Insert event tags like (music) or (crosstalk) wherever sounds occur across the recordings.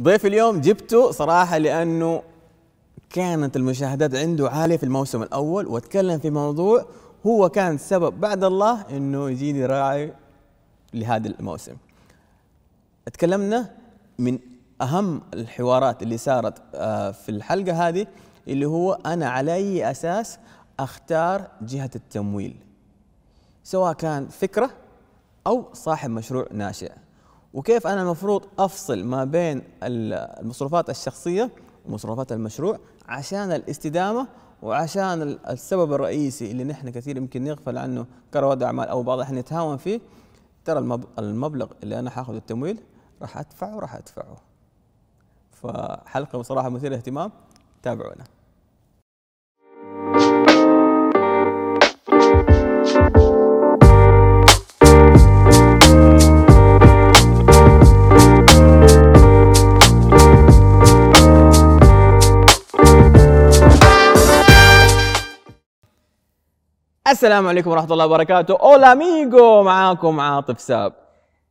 ضيف اليوم جبته صراحة لأنه كانت المشاهدات عنده عالية في الموسم الأول وتكلم في موضوع هو كان سبب بعد الله إنه يجيني راعي لهذا الموسم. تكلمنا من أهم الحوارات اللي صارت آه، في الحلقة هذه اللي هو أنا على أي أساس أختار جهة التمويل سواء كان فكرة أو صاحب مشروع ناشئ. وكيف أنا المفروض أفصل ما بين المصروفات الشخصية ومصروفات المشروع عشان الاستدامة وعشان السبب الرئيسي اللي نحن كثير يمكن نغفل عنه كرواد أعمال أو بعض الأحيان نتهاون فيه. ترى المبلغ اللي أنا حاخذ التمويل راح أدفعه راح أدفعه. فحلقة بصراحة مثيرة اهتمام تابعونا. السلام عليكم ورحمة الله وبركاته. أولا ميجو معاكم عاطف ساب.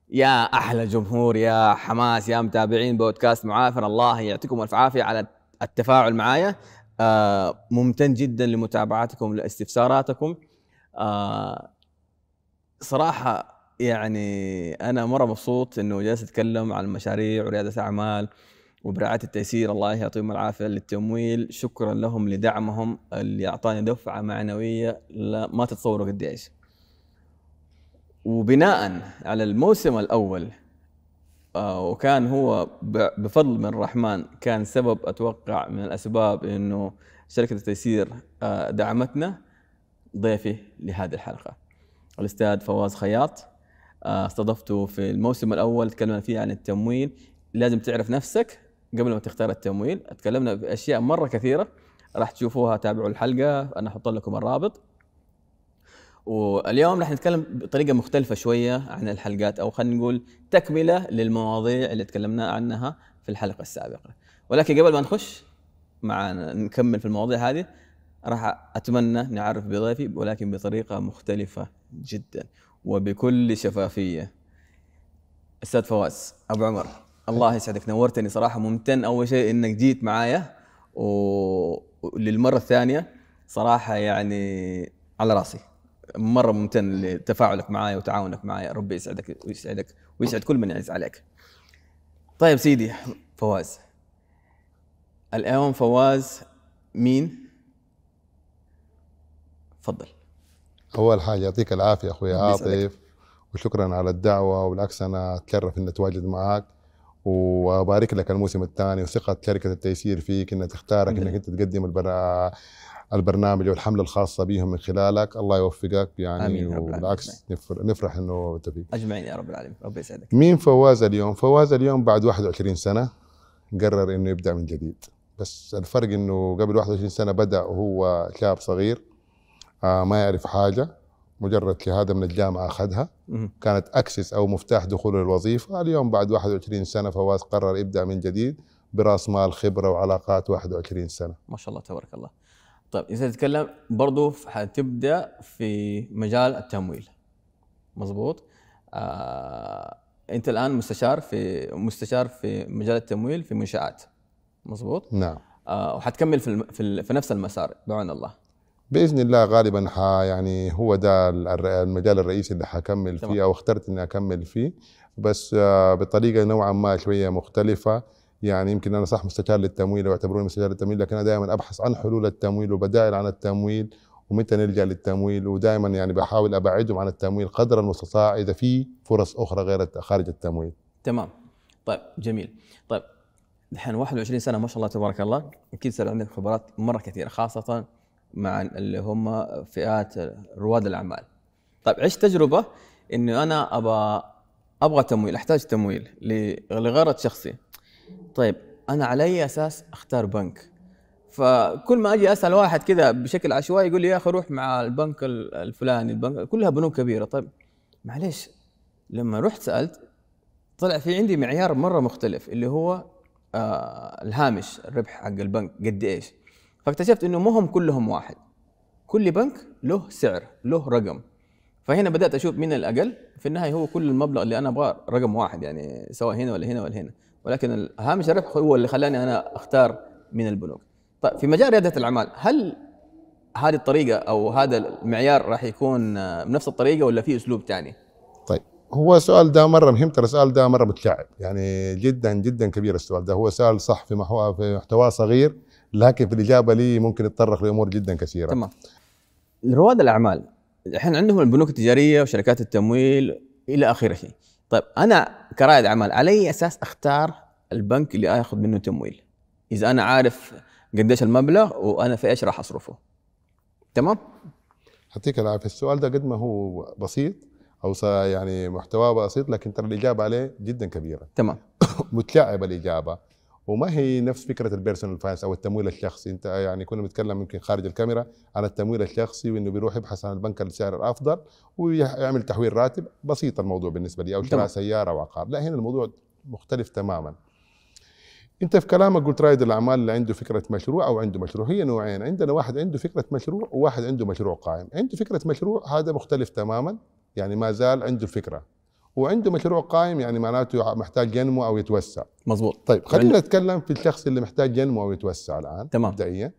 يا أحلى جمهور يا حماس يا متابعين بودكاست معافر الله يعطيكم ألف عافية على التفاعل معايا. آه ممتن جدا لمتابعتكم لاستفساراتكم. آه صراحة يعني أنا مرة مبسوط إنه جالس أتكلم عن المشاريع وريادة أعمال. وبرعاية التيسير الله يعطيهم العافية للتمويل. شكرا لهم لدعمهم اللي أعطاني دفعة معنوية ما تتصوروا قد إيش وبناء على الموسم الأول آه وكان هو بفضل من الرحمن كان سبب أتوقع من الأسباب إنه شركة التيسير آه دعمتنا ضيفي لهذه الحلقة. الأستاذ فواز خياط آه استضفته في الموسم الأول تكلمنا فيه عن التمويل. لازم تعرف نفسك قبل ما تختار التمويل تكلمنا بأشياء مرة كثيرة راح تشوفوها تابعوا الحلقة أنا أحط لكم الرابط. واليوم راح نتكلم بطريقة مختلفة شوية عن الحلقات أو خلينا نقول تكملة للمواضيع اللي تكلمنا عنها في الحلقة السابقة. ولكن قبل ما نخش معنا نكمل في المواضيع هذه راح أتمنى نعرف بضيفي ولكن بطريقة مختلفة جدا وبكل شفافية. أستاذ فواز أبو عمر. الله يسعدك. نورتني صراحة ممتن. أول شيء إنك جيت معايا. وللمره الثانية صراحة يعني على رأسي. مرة ممتن لتفاعلك معايا وتعاونك معايا. ربي يسعدك ويسعدك ويسعد كل من يعز عليك. طيب سيدي فواز. اليوم فواز مين؟ تفضل. أول حاجة يعطيك العافية أخوي عاطف وشكرا على الدعوة وبالعكس أنا اتشرف إني أتواجد معك وبارك لك الموسم الثاني وثقة شركة التيسير فيك إنها تختارك إنك أنت تقدم البر... البرنامج والحمله الخاصة بهم من خلالك. الله يوفقك يعني آمين وبالعكس نفرح إنه انت فيك أجمعين يا رب العالمين. ربي يسعدك. مين فواز اليوم؟ فواز اليوم بعد 21 سنة قرر إنه يبدأ من جديد. بس الفرق إنه قبل 21 سنة بدأ وهو شاب صغير آه ما يعرف حاجة. مجرد شهاده من الجامعة أخذها. كانت أكسس أو مفتاح دخوله للوظيفه اليوم بعد 21 سنة فواز قرر يبدأ من جديد برأس مال خبرة وعلاقات 21 سنة. ما شاء الله تبارك الله. طيب إذا تتكلم برضو حتبدأ في مجال التمويل. مظبوط آه أنت الآن مستشار في مستشار في مجال التمويل في منشآت. مظبوط نعم. آه وحتكمل في, في, في نفس المسار بعون الله بإذن الله غالبا ح يعني هو ده المجال الرئيسي اللي حكمل فيه أو اخترت إني أكمل فيه بس آه، بطريقة نوعا ما شوية مختلفة يعني يمكن أنا صح مستشار للتمويل ويعتبروني مستشار للتمويل لكن أنا دائما أبحث عن حلول التمويل وبدائل عن التمويل ومتى نلجأ للتمويل ودائما يعني بحاول أبعدهم عن التمويل قدر المستطاع إذا في فرص أخرى غير خارج التمويل. تمام. طيب جميل. طيب الحين 21 سنة ما شاء الله تبارك الله أكيد صار عندك خبرات مرة كثيرة خاصة مع اللي هم فئات رواد الأعمال. طيب عشت تجربة؟ إنه أنا أبغى أبغى تمويل أحتاج تمويل لغرض شخصي. طيب أنا على أي أساس أختار بنك؟ فكل ما أجي أسأل واحد كذا بشكل عشوائي يقول لي يا أخي روح مع البنك الفلاني البنك كلها بنوك كبيرة. طيب معليش لما رحت سألت طلع في عندي معيار مرة مختلف اللي هو آه الهامش الربح حق البنك قد إيش؟ فاكتشفت إنه مو هم كلهم واحد. كل بنك له سعر له رقم. فهنا بدأت أشوف مين الأقل. في النهاية هو كل المبلغ اللي أنا أبغاه رقم واحد يعني سواء هنا ولا هنا ولا هنا. ولكن هامش الربح هو اللي خلاني أنا أختار من البنوك. طيب في مجال ريادة الأعمال هل هذه الطريقة أو هذا المعيار راح يكون آه، بنفس الطريقة ولا في أسلوب ثاني طيب هو السؤال ده مرة مهم. ترى السؤال ده مرة متشعب. يعني جدا جدا كبير السؤال ده. هو سؤال صح في محو... في محتواه صغير. لكن في الإجابة لي ممكن يتطرق لأمور جدا كثيرة. تمام. رواد الأعمال الحين عندهم البنوك التجارية وشركات التمويل إلى آخره. طيب أنا كرائد أعمال على أي أساس أختار البنك اللي آخذ منه تمويل إذا أنا عارف قديش المبلغ وأنا في إيش راح أصرفه. تمام؟ يعطيك العافية. السؤال ده قد ما هو بسيط أو يعني محتواه بسيط لكن ترى الإجابة عليه جدا كبيرة. تمام. (coughs) متشعبه الإجابة. وما هي نفس فكرة ال personal finance أو التمويل الشخصي؟ أنت يعني كنا بنتكلم يمكن خارج الكاميرا عن التمويل الشخصي وإنه بيروح يبحث عن البنك السعر الأفضل ويعمل تحويل راتب. بسيط الموضوع بالنسبة لي أو شراء سيارة أو عقار. لا هنا الموضوع مختلف تماما. أنت في كلامك قلت رائد الأعمال اللي عنده فكرة مشروع أو عنده مشروع. هي نوعين. عندنا واحد عنده فكرة مشروع وواحد عنده مشروع قائم. عنده فكرة مشروع هذا مختلف تماما. يعني ما زال عنده الفكرة وعنده مشروع قائم يعني معناته محتاج ينمو أو يتوسع. مظبوط. طيب خلينا نتكلم في الشخص اللي محتاج ينمو أو يتوسع الآن تمام. مبدئيا.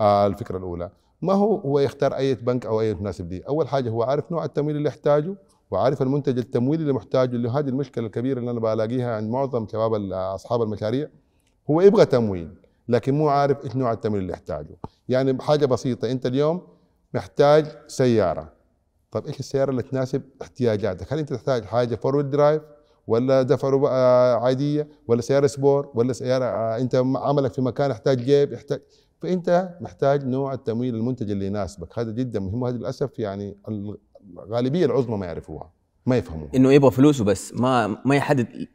آه الفكرة الأولى ما هو هو يختار أي بنك أو أي مناسب ليه أول حاجة هو عارف نوع التمويل اللي يحتاجه وعارف المنتج التمويلي اللي محتاجه اللي هذه المشكلة الكبيرة اللي أنا بلاقيها عند معظم شباب أصحاب المشاريع. هو يبغى تمويل لكن مو عارف إيش نوع التمويل اللي يحتاجه. يعني حاجة بسيطة أنت اليوم محتاج سيارة. طب إيش السياره اللي تناسب احتياجاتك؟ هل أنت تحتاج حاجة four wheel drive ولا دفع آه، عادية ولا سياره sport ولا سياره أنت عملك في مكان يحتاج جيب يحتاج فأنت محتاج نوع التمويل المنتج اللي يناسبك. هذا جدا مهم وهذا للأسف يعني الغالبية العظمى ما يعرفوها ما يفهموها. إنه يبغى فلوسه بس ما ما يحدد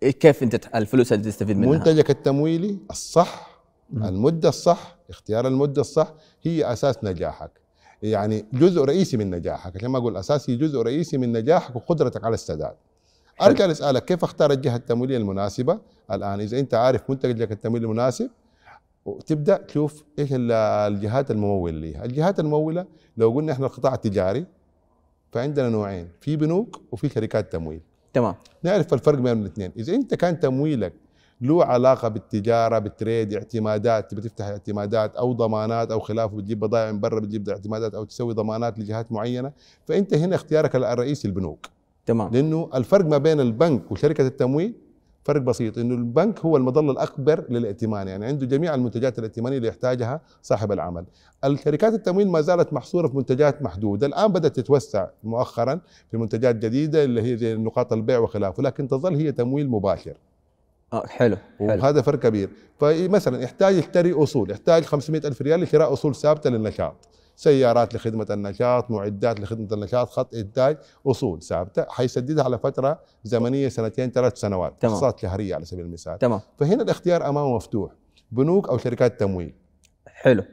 كيف أنت الفلوس اللي تستفيد منها. منتجك التمويلي الصح المدة الصح اختيار المدة الصح هي أساس نجاحك. يعني جزء رئيسي من نجاحك. عشان ما أقول أساسي جزء رئيسي من نجاحك وقدرتك على السداد. أرجع لاسالك كيف اختار الجهة التمويلية المناسبة؟ الآن إذا أنت عارف منتجك التمويلي المناسب وتبدأ تشوف إيش الجهات الممولة ليها. الجهات الممولة لو قلنا إحنا القطاع التجاري فعندنا نوعين في بنوك وفي شركات تمويل. تمام. نعرف الفرق بين الاثنين إذا أنت كان تمويلك له علاقة بالتجارة بالتريد اعتمادات تبي تفتح اعتمادات أو ضمانات أو خلافه بتجيب بضائع من برا بتجيب اعتمادات أو تسوي ضمانات لجهات معينة. فأنت هنا اختيارك الرئيسي البنوك. تمام. لأنه الفرق ما بين البنك وشركة التمويل فرق بسيط إنه البنك هو المظله الأكبر للائتمان. يعني عنده جميع المنتجات الائتمانية اللي يحتاجها صاحب العمل. الشركات التمويل ما زالت محصورة في منتجات محدودة. الآن بدأت تتوسع مؤخرا في منتجات جديدة اللي هي زي نقاط البيع وخلافه لكن تظل هي تمويل مباشر. آه حلو, حلو. وهذا فرق كبير. فمثلا يحتاج يشتري أصول يحتاج 500 ألف ريال لشراء أصول ثابتة للنشاط. سيارات لخدمة النشاط معدات لخدمة النشاط خط إنتاج أصول ثابتة حيسددها على فترة زمنية سنتين ثلاث سنوات أقساط شهرية على سبيل المثال. تمام. فهنا الاختيار أمامه مفتوح. بنوك أو شركات تمويل. حلو.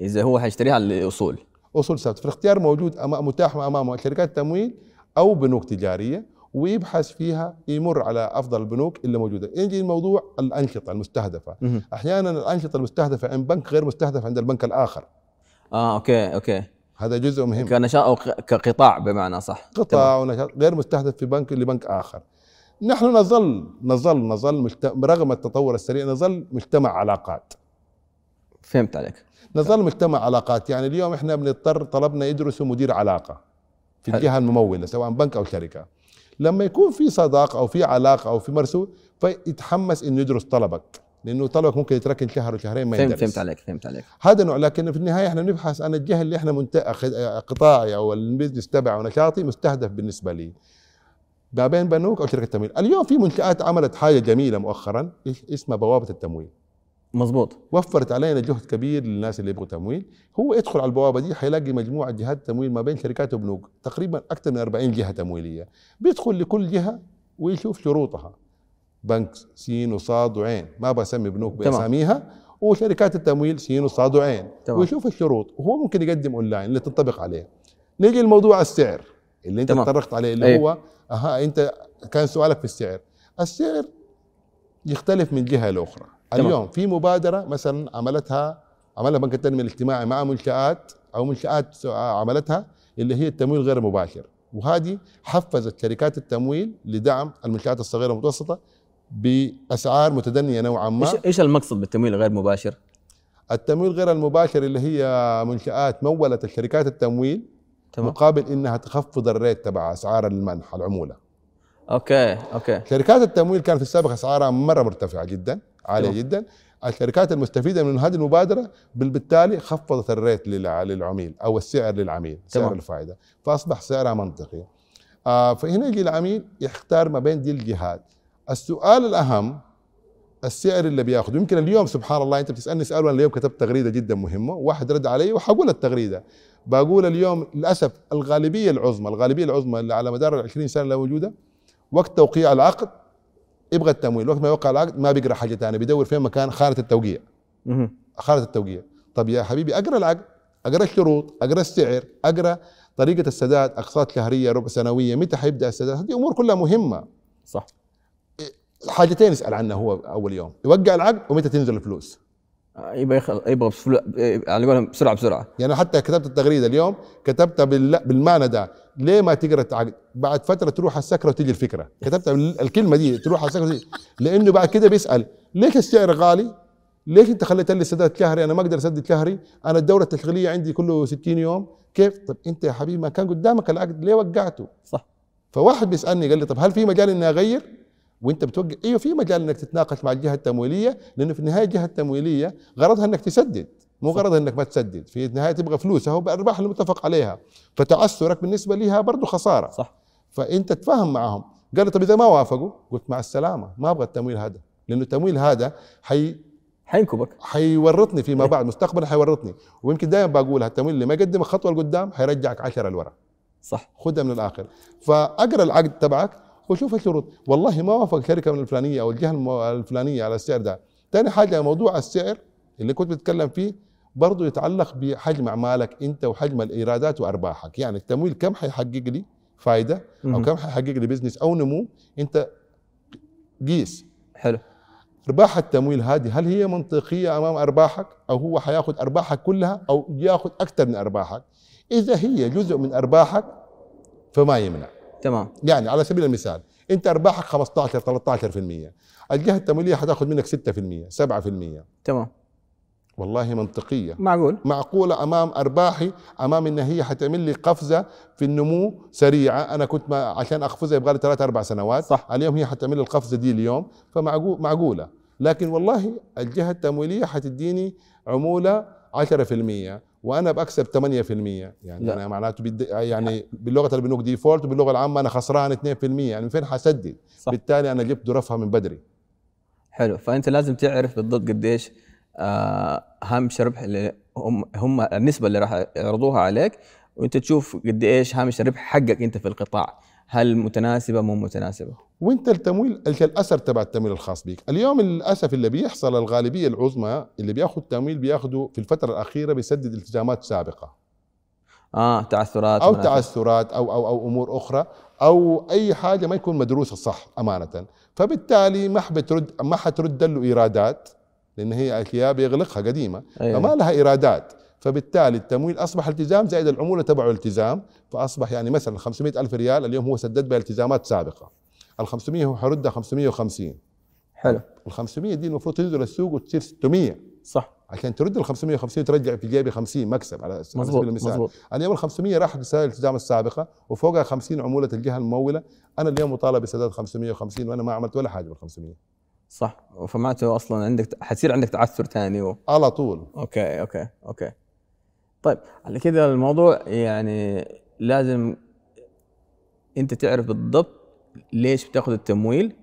إذا هو حيشتريها على الأصول أصول ثابتة. فالاختيار موجود أمام متاح أمامه شركات تمويل أو بنوك تجارية ويبحث فيها يمر على أفضل البنوك اللي موجودة. يجي الموضوع الأنشطة المستهدفة. أحيانا الأنشطة المستهدفة عند بنك غير مستهدف عند البنك الآخر. آه أوكي أوكي. هذا جزء مهم. كنشاط أو كقطاع بمعنى صح. قطاع ونشاط غير مستهدف في بنك لبنك آخر. نحن نظل نظل نظل مجتمع رغم التطور السريع نظل مجتمع علاقات. فهمت عليك. نظل مجتمع علاقات. يعني اليوم إحنا بنضطر طلبنا يدرسوا مدير علاقة في الجهة الممولة سواء بنك أو شركة. لما يكون في صداقه أو في علاقة أو في مرسول فيتحمس إنه يدرس طلبك. لأنه طلبك ممكن يتركن شهر وشهرين ما يدرس. فهمت عليك فهمت عليك. هذا نوع لكن في النهاية إحنا بنبحث عن الجهه اللي إحنا منت... قطاعي أو البزنس تبعي أو نشاطي مستهدف بالنسبة لي. ما بين بنوك أو شركة تمويل. اليوم في منشآت عملت حاجة جميلة مؤخرا اسمها بوابة التمويل. مظبوط. وفرت علينا جهد كبير للناس اللي يبغوا تمويل. هو يدخل على البوابة دي حيلاقي مجموعة جهات تمويل ما بين شركات وبنوك تقريبا أكثر من 40 جهة تمويلية. بيدخل لكل جهة ويشوف شروطها. بنك سين وصاد وعين. ما بسمي بنوك بأساميها. وشركات التمويل سين وصاد وعين. تمام. ويشوف الشروط. وهو ممكن يقدم أونلاين اللي تنطبق عليه. نيجي لموضوع السعر اللي أنت تطرقت عليه اللي أيه. هو أها أنت كان سؤالك في السعر. السعر يختلف من جهة لأخرى. اليوم في مبادرة مثلا عملتها عملها بنك التنمية الاجتماعي مع منشآت أو منشآت عملتها اللي هي التمويل غير المباشر وهذه حفزت شركات التمويل لدعم المنشآت الصغيرة والمتوسطة بأسعار متدنية نوعا ما. إيش إيش المقصد بالتمويل غير مباشر؟ التمويل غير المباشر اللي هي منشآت مولت الشركات التمويل تمام. مقابل إنها تخفض ال rate تبع أسعار المنح العمولة. okay okay. شركات التمويل كانت في السابق أسعارها مرة مرتفعة جدا. عالية تمام. جدا. الشركات المستفيدة من هذه المبادرة بال- بالتالي خفضت ال rate للع- للعميل أو السعر للعميل سعر تمام. الفائدة. فأصبح سعرها منطقي. آه فهنا يجي العميل يختار ما بين دي الجهات. السؤال الأهم السعر اللي بياخذه يمكن اليوم سبحان الله أنت بتسألني سؤال وأنا اليوم كتبت تغريدة جدا مهمة. وواحد رد علي وحقول التغريدة. بقول اليوم للأسف الغالبية العظمى الغالبية العظمى اللي على مدار ال 20 سنة اللي موجودة وقت توقيع العقد يبغى التمويل وقت ما يوقع العقد ما بيقرأ حاجة ثانية بيدور فين مكان خانه التوقيع. خانه التوقيع. طب يا حبيبي أقرأ العقد أقرأ الشروط أقرأ السعر أقرأ طريقة السداد أقساط شهرية ربع سنوية متى حيبدأ السداد؟ هذه أمور كلها مهمة. صح. حاجتين يسأل عنها هو أول يوم. يوقع العقد ومتى تنزل الفلوس. آه، يبغى يخل... يبغى بسفل... على قولهم بسرعة بسرعة. يعني حتى كتبت التغريدة اليوم كتبتها بال- بالمعنى ده. ليه ما تقرأ العقد بعد فترة تروح السكرة وتيجي الفكرة. بال- الكلمة دي تروح السكرة وتيجي. لأنه بعد كده بيسأل ليش السعر غالي؟ ليش أنت خليت لي سداد شهري أنا ما أقدر أسدد شهري أنا الدورة التشغيلية عندي كله 60 يوم. كيف؟ طب أنت يا حبيبي ما كان قدامك العقد ليه وقعته؟ صح. فواحد بيسألني قال لي طب هل في مجال إني أغير؟ وأنت بتوقع أيوه في مجال إنك تتناقش مع الجهة التمويلية لأنه في النهاية الجهة التمويلية غرضها إنك تسدد. مو. غرضها إنك ما تسدد. في النهاية تبغى فلوسها وبارباح المتفق عليها. فتعثرك بالنسبة لها برضه خسارة. صح. فأنت تفاهم معهم. قال لي طب إذا ما وافقوا؟ قلت مع السلامة. ما أبغى التمويل هذا. لأنه التمويل هذا حي حينكبك. حيورطني فيما بعد. مستقبلا حيورطني. ويمكن دائما بقولها التمويل اللي ما يقدم خطوة لقدام حيرجعك 10 لورا. صح. خدها من الآخر. فأقرأ العقد تبعك وشوف الشروط والله ما وافق شركة من الفلانية أو الجهة الفلانية على السعر ده. ثاني حاجة موضوع السعر اللي كنت بتتكلم فيه برضه يتعلق بحجم أعمالك أنت وحجم الإيرادات وأرباحك. يعني التمويل كم حيحقق لي فائده أو. كم حيحقق لي بزنس أو نمو؟ أنت قيس. حلو. أرباح التمويل هذه هل هي منطقية أمام أرباحك؟ أو هو حياخذ أرباحك كلها أو ياخذ أكثر من أرباحك؟ إذا هي جزء من أرباحك فما يمنع. تمام. يعني على سبيل المثال أنت أرباحك 15 13% الجهة التمويلية حتاخذ منك 6% 7% تمام. والله منطقية. معقول؟ معقولة أمام أرباحي أمام إن هي حتعمل لي قفزة في النمو سريعة. أنا كنت ما عشان أقفزها يبغى لي ثلاث أربع سنوات. صح. اليوم هي حتعمل لي القفزة دي اليوم. فمعقول معقولة. لكن والله الجهة التمويلية حتديني عمولة 10% وأنا بكسب 8% يعني لا. أنا معناته بد... يعني باللغة البنوك ديفولت وباللغة العامة أنا خسران 2% يعني من فين حسدد؟ صح. بالتالي أنا جبت ظرفها من بدري. حلو. فأنت لازم تعرف بالضبط قديش هامش الربح اللي هم هم النسبة اللي راح يعرضوها عليك وانت تشوف قد إيش هامش الربح حقك انت في القطاع. هل متناسبة؟ مو متناسبة. وانت التمويل الأثر تبع التمويل الخاص بك اليوم للأسف اللي بيحصل الغالبية العظمى اللي بياخذ تمويل بياخذه في الفترة الأخيرة بيسدد التزامات سابقة. آه تعثرات أو منافع. تعثرات أو أو أو أمور أخرى أو أي حاجة ما يكون مدروسة صح أمانة. فبالتالي ما حبترد ما حترد له إيرادات. لأن هي اشياء بيغلقها قديمة أيوة. فما لها إيرادات. فبالتالي التمويل أصبح التزام زائد العمولة تبعه التزام فأصبح يعني مثلا 500 ألف ريال اليوم هو سدد بها التزامات سابقة. ال 500 هو حيردها 550 حلو. ال 500 دي المفروض تنزل السوق وتصير 600 صح. عشان ترد ال 550 وترجع في جيبي 50 مكسب على سبيل المثال. مظبوط. اليوم ال 500 راحت لسداد الالتزام السابقة وفوقها 50 عمولة الجهة الممولة. أنا اليوم مطالب بسداد 550 وأنا ما عملت ولا حاجة بال 500 صح. فمعناته أصلا عندك حتصير عندك تعثر ثاني و... على طول. okay okay okay. طيب على كده الموضوع يعني لازم أنت تعرف بالضبط ليش بتاخذ التمويل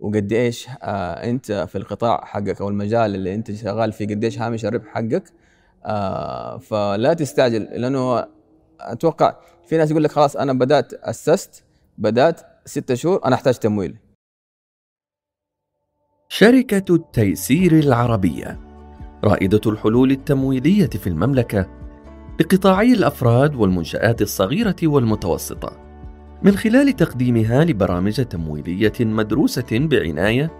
وقد إيش آه أنت في القطاع حقك أو المجال اللي أنت شغال فيه قد إيش هامش الربح حقك. آه فلا تستعجل لأنه أتوقع في ناس يقول لك خلاص أنا بدأت أسست بدأت ستة شهور أنا أحتاج تمويل. شركة التيسير العربية رائدة الحلول التمويلية في المملكة لقطاعي الأفراد والمنشآت الصغيرة والمتوسطة. من خلال تقديمها لبرامج تمويلية مدروسة بعناية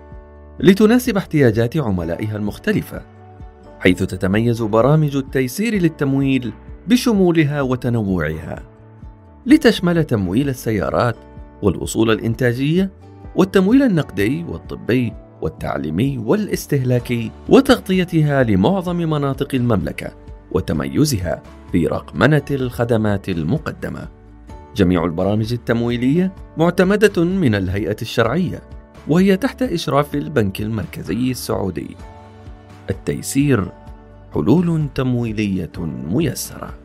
لتناسب احتياجات عملائها المختلفة حيث تتميز برامج التيسير للتمويل بشمولها وتنوعها. لتشمل تمويل السيارات والأصول الإنتاجية والتمويل النقدي والطبي والتعليمي والاستهلاكي وتغطيتها لمعظم مناطق المملكة وتميزها في رقمنة الخدمات المقدمة. جميع البرامج التمويلية معتمدة من الهيئة الشرعية وهي تحت إشراف البنك المركزي السعودي. التيسير حلول تمويلية ميسرة.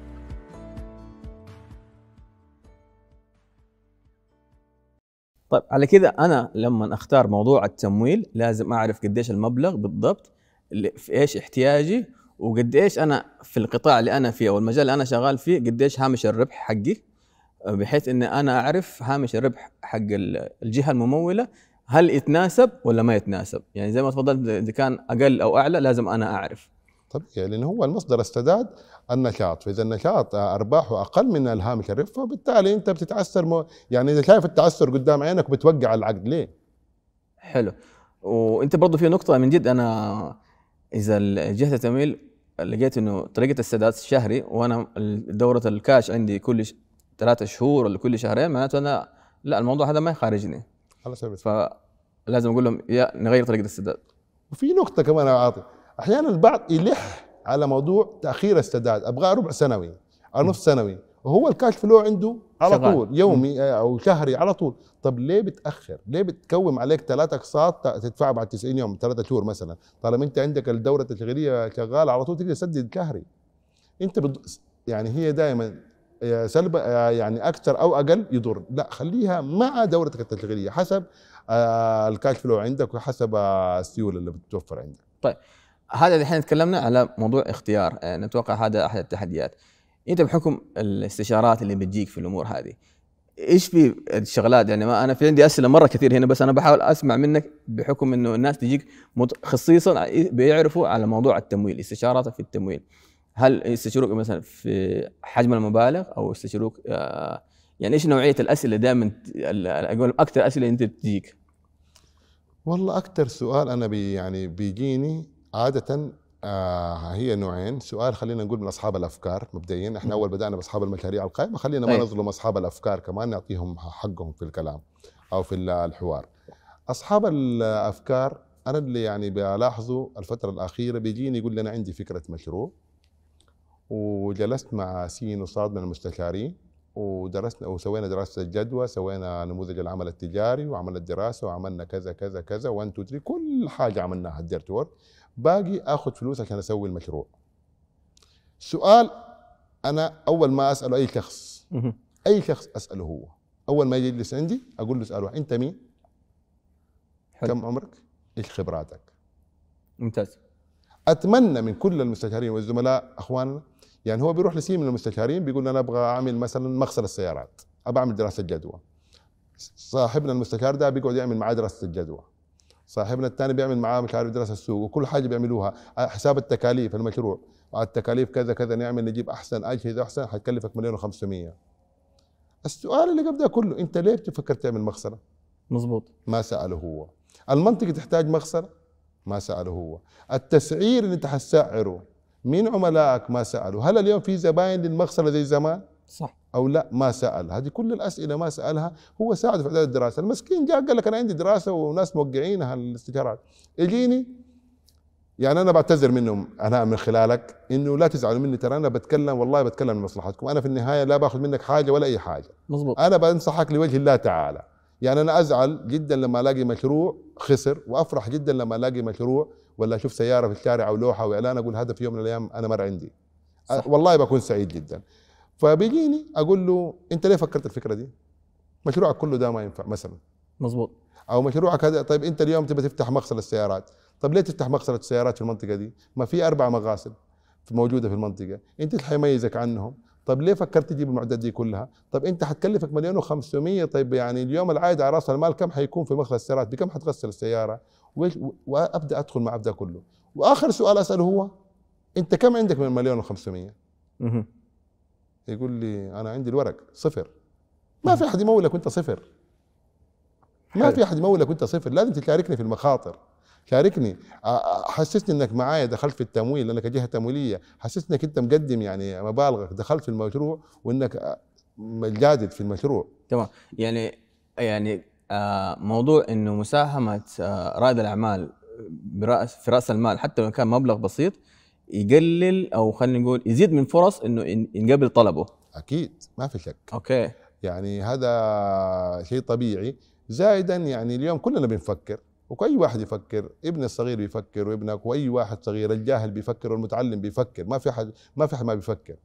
طيب على كذا أنا لما أختار موضوع التمويل لازم أعرف قديش المبلغ بالضبط في إيش احتياجي وقد إيش أنا في القطاع اللي أنا فيه أو المجال اللي أنا شغال فيه قديش هامش الربح حقي بحيث ان أنا أعرف هامش الربح حق الجهة الممولة هل يتناسب ولا ما يتناسب. يعني زي ما تفضلت إذا كان أقل أو أعلى لازم أنا أعرف. طبيعي لأنه هو المصدر السداد النشاط. فإذا النشاط أرباحه أقل من الهامش الربح فبالتالي أنت بتتعثر مو يعني إذا شايف التعثر قدام عينك بتوقع العقد. ليه؟ حلو. وأنت برضه في نقطة من جد أنا إذا جهه التمويل لقيت إنه طريقة السداد شهري وأنا دورة الكاش عندي كل ثلاثة شهور ولا كل شهرين معناته أنا لا الموضوع هذا ما يخارجني. سبيل فلازم أقول لهم يا نغير طريقة السداد وفي نقطة كمان يا عاطي أحيانا البعض يلح على موضوع تأخير السداد أبغى ربع سنوي أو نص سنوي وهو الكاش فلو عنده على شغال. طول يومي أو شهري على طول. طب ليه بتأخر؟ ليه بتكوم عليك ثلاث أقساط تدفعها بعد 90 يوم ثلاثة شهور مثلا؟ طالما أنت عندك الدورة التشغيلية شغالة على طول تقدر تسدد شهري. أنت بد... يعني هي دائما سلب يعني أكثر أو أقل يضر. لا خليها مع دورتك التشغيلية حسب آه، الكاش فلو عندك وحسب السيولة اللي بتتوفر عندك. طيب. هذا الحين تكلمنا على موضوع اختيار. آه، نتوقع هذا أحد التحديات. أنت بحكم الاستشارات اللي بتجيك في الأمور هذه إيش في الشغلات؟ يعني ما أنا في عندي أسئلة مرة كثير هنا بس أنا بحاول أسمع منك بحكم إنه الناس تجيك خصيصا بيعرفوا على موضوع التمويل استشارات في التمويل. هل يستشيروك مثلا في حجم المبالغ أو يستشيروك آه، يعني إيش نوعية الأسئلة دائما أقول أكثر أسئلة أنت تجيك والله أكثر سؤال أنا بي يعني بيجيني عادة آه هي نوعين. سؤال خلينا نقول من أصحاب الأفكار مبدئيا. إحنا أول بدأنا بأصحاب المشاريع القائمة. خلينا ما نظلم أصحاب الأفكار كمان نعطيهم حقهم في الكلام أو في الحوار. أصحاب الأفكار أنا اللي يعني بلاحظه الفترة الأخيرة بيجيني يقول لي أنا عندي فكرة مشروع وجلست مع سين وصاد من المستشارين ودرسنا وسوينا دراسة الجدوى سوينا نموذج العمل التجاري وعملنا الدراسه وعملنا كذا كذا كذا 1 2 3 كل حاجة عملناها الديرت وورك. باقي آخذ فلوس عشان أسوي المشروع. سؤال أنا أول ما أسأله أي شخص أي شخص أسأله هو. أول ما يجلس عندي أقول له اساله أنت مين؟ حلو. كم عمرك؟ إيش خبراتك؟ ممتاز. أتمنى من كل المستشارين والزملاء أخواننا يعني هو بيروح لسي من المستشارين بيقول أنا أبغى أعمل مثلا مغسل السيارات أبغى أعمل دراسة جدوى. صاحبنا المستشار ده بيقعد يعمل معاه دراسة الجدوى صاحبنا الثاني بيعمل معاه مش عارف دراسة السوق وكل حاجة بيعملوها. حساب التكاليف المشروع التكاليف كذا كذا نعمل نجيب أحسن اجهزه أحسن حتكلفك مليون و500 السؤال اللي قبل ده كله أنت ليه بتفكر تعمل مغسله؟ مظبوط. ما سأله هو. المنطقة تحتاج مغسله ما سأله هو. التسعير اللي أنت حتسعره مين عملائك ما سالوا هل اليوم في زباين للمغسله زي زمان؟ صح. أو لا ما سأل. هذه كل الأسئلة ما سألها هو ساعد في إعداد الدراسة. المسكين جاء قال لك أنا عندي دراسة وناس موقعينها الاستشارات يجيني يعني أنا بعتذر منهم أنا من خلالك إنه لا تزعلوا مني ترى أنا بتكلم والله بتكلم لمصلحتكم أنا في النهاية لا باخذ منك حاجة ولا أي حاجة. مزبوط. أنا بنصحك لوجه الله تعالى. يعني أنا أزعل جدا لما ألاقي مشروع خسر وأفرح جدا لما ألاقي مشروع ولا أشوف سيارة في الشارع أو لوحة وإعلان أقول هذا في يوم من الأيام أنا مر عندي. صح. والله بكون سعيد جدا. فبيجيني أقول له أنت ليه فكرت الفكرة دي؟ مشروعك كله ده ما ينفع مثلا مظبوط أو مشروعك هذا طيب أنت اليوم تبي تفتح مغسله السيارات طيب ليه تفتح مغسله السيارات في المنطقة دي؟ ما في أربع مغاسل موجودة في المنطقة أنت اللي حيميزك عنهم طيب ليه فكرت تجيب المعدات دي كلها؟ طيب أنت حتكلفك مليون و500 طيب يعني اليوم العائد على رأس المال كم حيكون في مغسله السيارات؟ بكم حتغسل السيارة؟ وأبدأ أدخل مع أبدأ كله وآخر سؤال أسأله هو أنت كم عندك من المليون و500 يقول لي أنا عندي الورق صفر. ما في أحد يمولك وأنت صفر. ما في أحد يمولك وأنت صفر. لازم تشاركني في المخاطر. شاركني. حسسني إنك معايا دخلت في التمويل لأنك جهة تمويلية. حسسني إنك أنت مقدم يعني مبالغك دخلت في المشروع وإنك جادد في المشروع. تمام. يعني يعني آه موضوع إنه مساهمة آه رائد الأعمال برأس في رأس المال حتى لو كان مبلغ بسيط يقلل أو خلينا نقول يزيد من فرص إنه ين- ينقبل طلبه. أكيد ما في شك. أوكي. يعني هذا شيء طبيعي. زائدا يعني اليوم كلنا بنفكر وكأي واحد يفكر ابن الصغير بيفكر وابنك وأي واحد صغير الجاهل بيفكر والمتعلم بيفكر. ما في حد ما في حد ما بيفكر.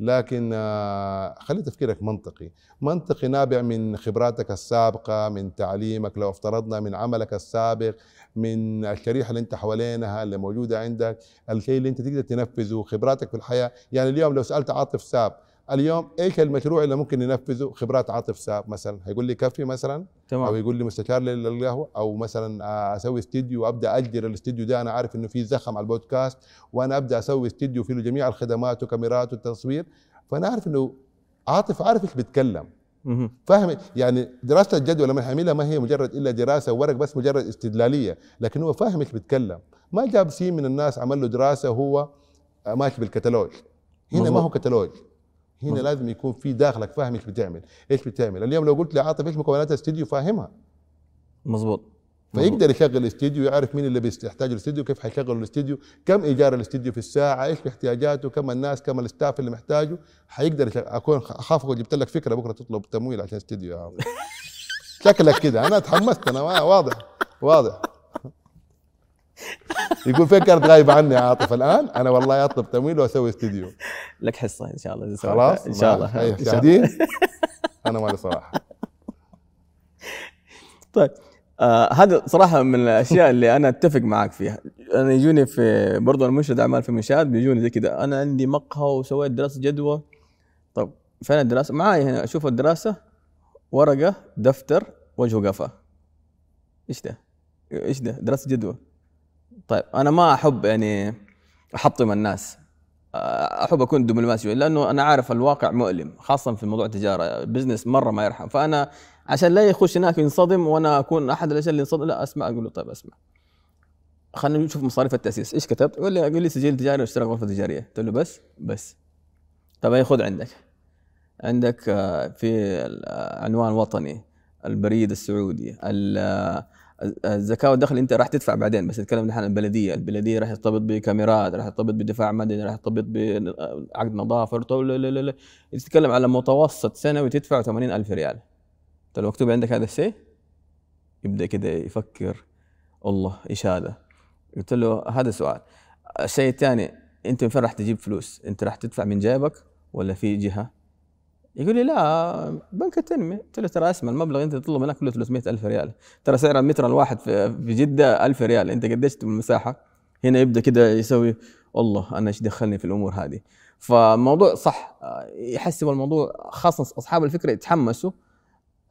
لكن آه، خلي تفكيرك منطقي. منطقي نابع من خبراتك السابقة من تعليمك لو افترضنا من عملك السابق من الشريحة اللي انت حوالينها اللي موجودة عندك الشيء اللي انت تقدر تنفذه خبراتك في الحياة. يعني اليوم لو سألت عاطف ساب اليوم إيش المشروع اللي ممكن ننفذه خبرات عاطف ساب مثلا. هيقول لي كافي مثلا؟ أو تمام يقول لي مستشار لل- للقهوة؟ أو مثلا أسوي استديو وأبدأ أجر الاستديو ده. أنا عارف إنه في زخم على البودكاست وأنا أبدأ أسوي استديو فيه جميع الخدمات وكاميرات والتصوير. فأنا عارف إنه عاطف عارف إيش بيتكلم. فاهم؟ يعني دراسة الجدوى لما حاملها ما هي مجرد إلا دراسة ورق بس مجرد استدلالية. لكن هو فاهم إيش بيتكلم ما جاب سين من الناس عمل له دراسة آه، ماشي بالكتالوج. هنا ما مظبوط. هو كتالوج. هنا مظبوط. لازم يكون في داخلك فاهم إيش بتعمل إيش بتعمل اليوم لو قلت لعاطف إيش مكونات الاستديو فاهمها مظبوط. فيقدر يشغل الاستديو يعرف مين اللي بيحتاج الاستديو كيف حيشغل الاستديو كم إيجار الاستديو في الساعة إيش احتياجاته كم الناس كم ال staff اللي محتاجه حيقدر. أكون أخاف جبت لك فكرة بكرة تطلب تمويل عشان استديو يا عم. شكلك كده أنا تحمست أنا واضح واضح يقول فين كانت غايبه عني يا عاطف الآن؟ أنا والله اطلب تمويل وأسوي استديو. لك حصة إن شاء الله. خلاص؟ إن شاء الله. شاء الله. شاهدين أنا مالي صراحة. (laughs) طيب آه هذا صراحة من الأشياء اللي أنا أتفق معك فيها. أنا يجوني في برضه المنشد أعمال في منشات بيجوني زي كذا. أنا عندي مقهى وسويت دراسة جدوى. طب فين الدراسة؟ معاي هنا. أشوف الدراسة. ورقة دفتر وجه قفا إيش ده؟ إيش ده؟ دراسة جدوى. طيب أنا ما أحب يعني أحطم الناس. آه، أحب أكون دبلوماسي شوي لأنه أنا عارف الواقع مؤلم خاصة في موضوع التجارة. بزنس مرة ما يرحم. فأنا عشان لا يخش هناك ينصدم وأنا أكون أحد الأشياء اللي ينصدم لا أسمع أقول له طيب أسمع. خلينا نشوف مصاريف التأسيس. إيش كتبت؟ يقول لي يقول لي سجل تجاري واشتراك غرفة تجارية. قلت له بس بس. طيب هي خذ عندك. عندك آه، في ال- عنوان وطني البريد السعودي ال- آه، الزكاة والدخل أنت راح تدفع بعدين بس نتكلم نحن عن البلدية، البلدية راح ترتبط بكاميرات، راح ترتبط بدفاع مدني، راح ترتبط بعقد نظافة، تتكلم على متوسط سنوي تدفع 80 ألف ريال. انت لو مكتوب عندك هذا الشيء يبدأ كده يفكر الله إيش هذا؟ قلت له هذا سؤال. الشيء الثاني أنت من فين راح تجيب فلوس؟ أنت راح تدفع من جيبك ولا في جهة؟ يقول لي لا بنك التنمية قلت له ترى اسمع المبلغ أنت تطلب هناك كله 300 ألف ريال. ترى سعر المتر الواحد في جدة ألف ريال. أنت قديش المساحة هنا يبدأ كده يسوي والله أنا إيش دخلني في الأمور هذه؟ فالموضوع صح يحسب الموضوع خاصة أصحاب الفكرة يتحمسوا.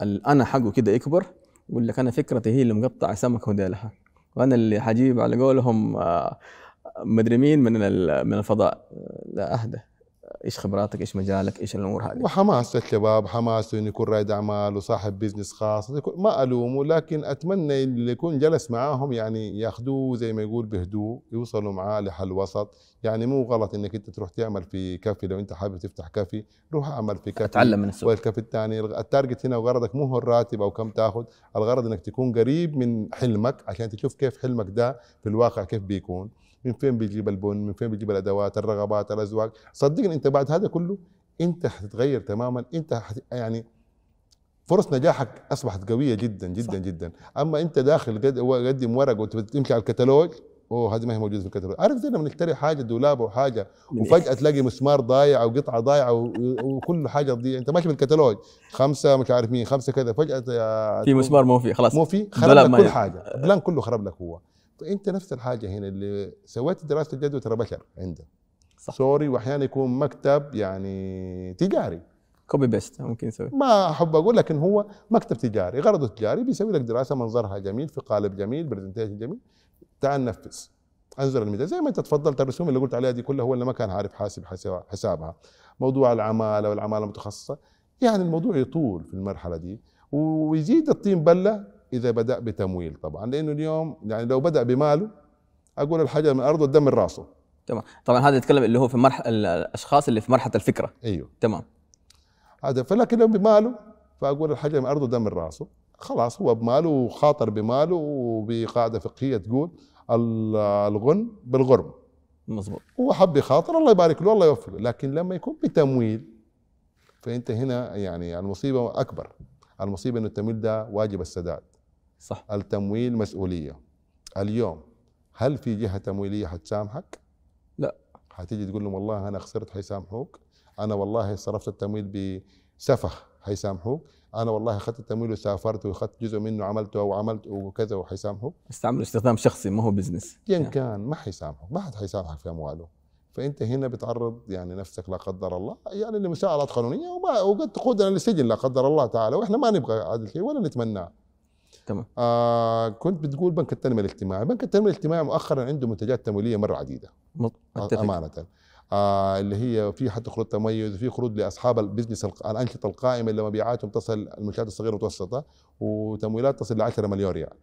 الانا حقه كده يكبر يقول لك أنا فكرتي هي اللي مقطع سمك وديلها. وأنا اللي حجيب على قولهم آه، مدري مين من من الفضاء. لا أهدى. إيش خبراتك؟ إيش مجالك؟ إيش الأمور هذه؟ وحماس الشباب حماسه إنه يكون رائد أعمال وصاحب business خاص. ما ألومه لكن أتمنى اللي يكون جلس معاهم يعني ياخذوه زي ما يقول بهدوء يوصلوا معاه لحل وسط. يعني مو غلط إنك أنت تروح تعمل في كافي. لو أنت حابب تفتح كافي روح اعمل في كافي. أتعلم من السوق. والكافي الثاني ال target هنا وغرضك مو هو الراتب أو كم تاخذ الغرض إنك تكون قريب من حلمك عشان تشوف كيف حلمك ده في الواقع كيف بيكون. من فين بيجيب البن؟ من فين بيجيب الأدوات؟ الرغبات؟ الاذواق صدقني أنت بعد هذا كله أنت حتتغير تماما. أنت حت يعني فرص نجاحك أصبحت قوية جدا جدا صح. جدا. أما أنت داخل قد- قدم ورق وتمشي على الكتالوج أوه هذه ما هي موجودة في الكتالوج. عارف زي لما نشتري حاجة دولاب أو حاجة من وفجأة تلاقي مسمار ضايع أو قطعة ضايعة وكل حاجة تضيع. أنت ماشي بالكتالوج خمسة مش عارف مين خمسة كذا فجأة في مسمار مو في خلاص. مو في خرب لك كل حاجة. ال plan كله خرب لك هو. فانت نفس الحاجة هنا اللي سويت دراسة الجدوى ترى بشر عنده صح. sorry واحيانا يكون مكتب يعني تجاري. copy paste ممكن يسوي. ما أحب أقول لكن هو مكتب تجاري. غرضه تجاري بيسوي لك دراسة منظرها جميل في قالب جميل presentation جميل. تعال نفذ انظر الميزان. زي ما أنت تفضلت الرسوم اللي قلت عليها دي كلها هو اللي ما كان عارف حاسب حساب- حسابها. موضوع العمالة والعمالة المتخصصة. يعني الموضوع يطول في المرحلة دي ويزيد الطين بلة إذا بدأ بتمويل طبعا لأنه اليوم يعني لو بدأ بماله أقول الحجر من الأرض والدم من راسه. تمام. طبعا هذا يتكلم اللي هو في مرحله الأشخاص اللي في مرحلة الفكرة. أيوه. تمام. هذا فلكن لو بماله فأقول الحجر من الأرض والدم من راسه. خلاص هو بماله وخاطر بماله وبقاعدة فقهية تقول ال- الغن بالغرم. مظبوط. هو حب يخاطر الله يبارك له الله يوفقه. لكن لما يكون بتمويل فأنت هنا يعني المصيبة أكبر. المصيبة إنه التمويل ده واجب السداد. صح. التمويل مسؤولية. اليوم هل في جهة تمويلية حتسامحك؟ لا. حتيجي تقول لهم والله أنا خسرت حيسامحوك. أنا والله صرفت التمويل بسفخ حيسامحوك. أنا والله أخذت التمويل وسافرت وأخذت جزء منه عملته وعملت وكذا وحيسامحوك. استعملوا استخدام شخصي ما هو business ايا كان ما حيسامحك ما حد حيسامحك في أمواله. فأنت هنا بتعرض يعني نفسك لا قدر الله يعني لمساءلات قانونيه وما وقد تقودنا للسجن لا قدر الله تعالى وإحنا ما نبغى هذا الشيء ولا نتمناه. تمام. آه كنت بتقول بنك التنمية الاجتماعي، بنك التنمية الاجتماعي مؤخرا عنده منتجات تمويلية مرة عديدة. اتفق أمانة. آه اللي هي في حتى قروض تميز وفي قروض لأصحاب ال business الأنشطة القائمة اللي مبيعاتهم تصل المنشآت الصغيرة والمتوسطه وتمويلات تصل ل 10 مليون ريال.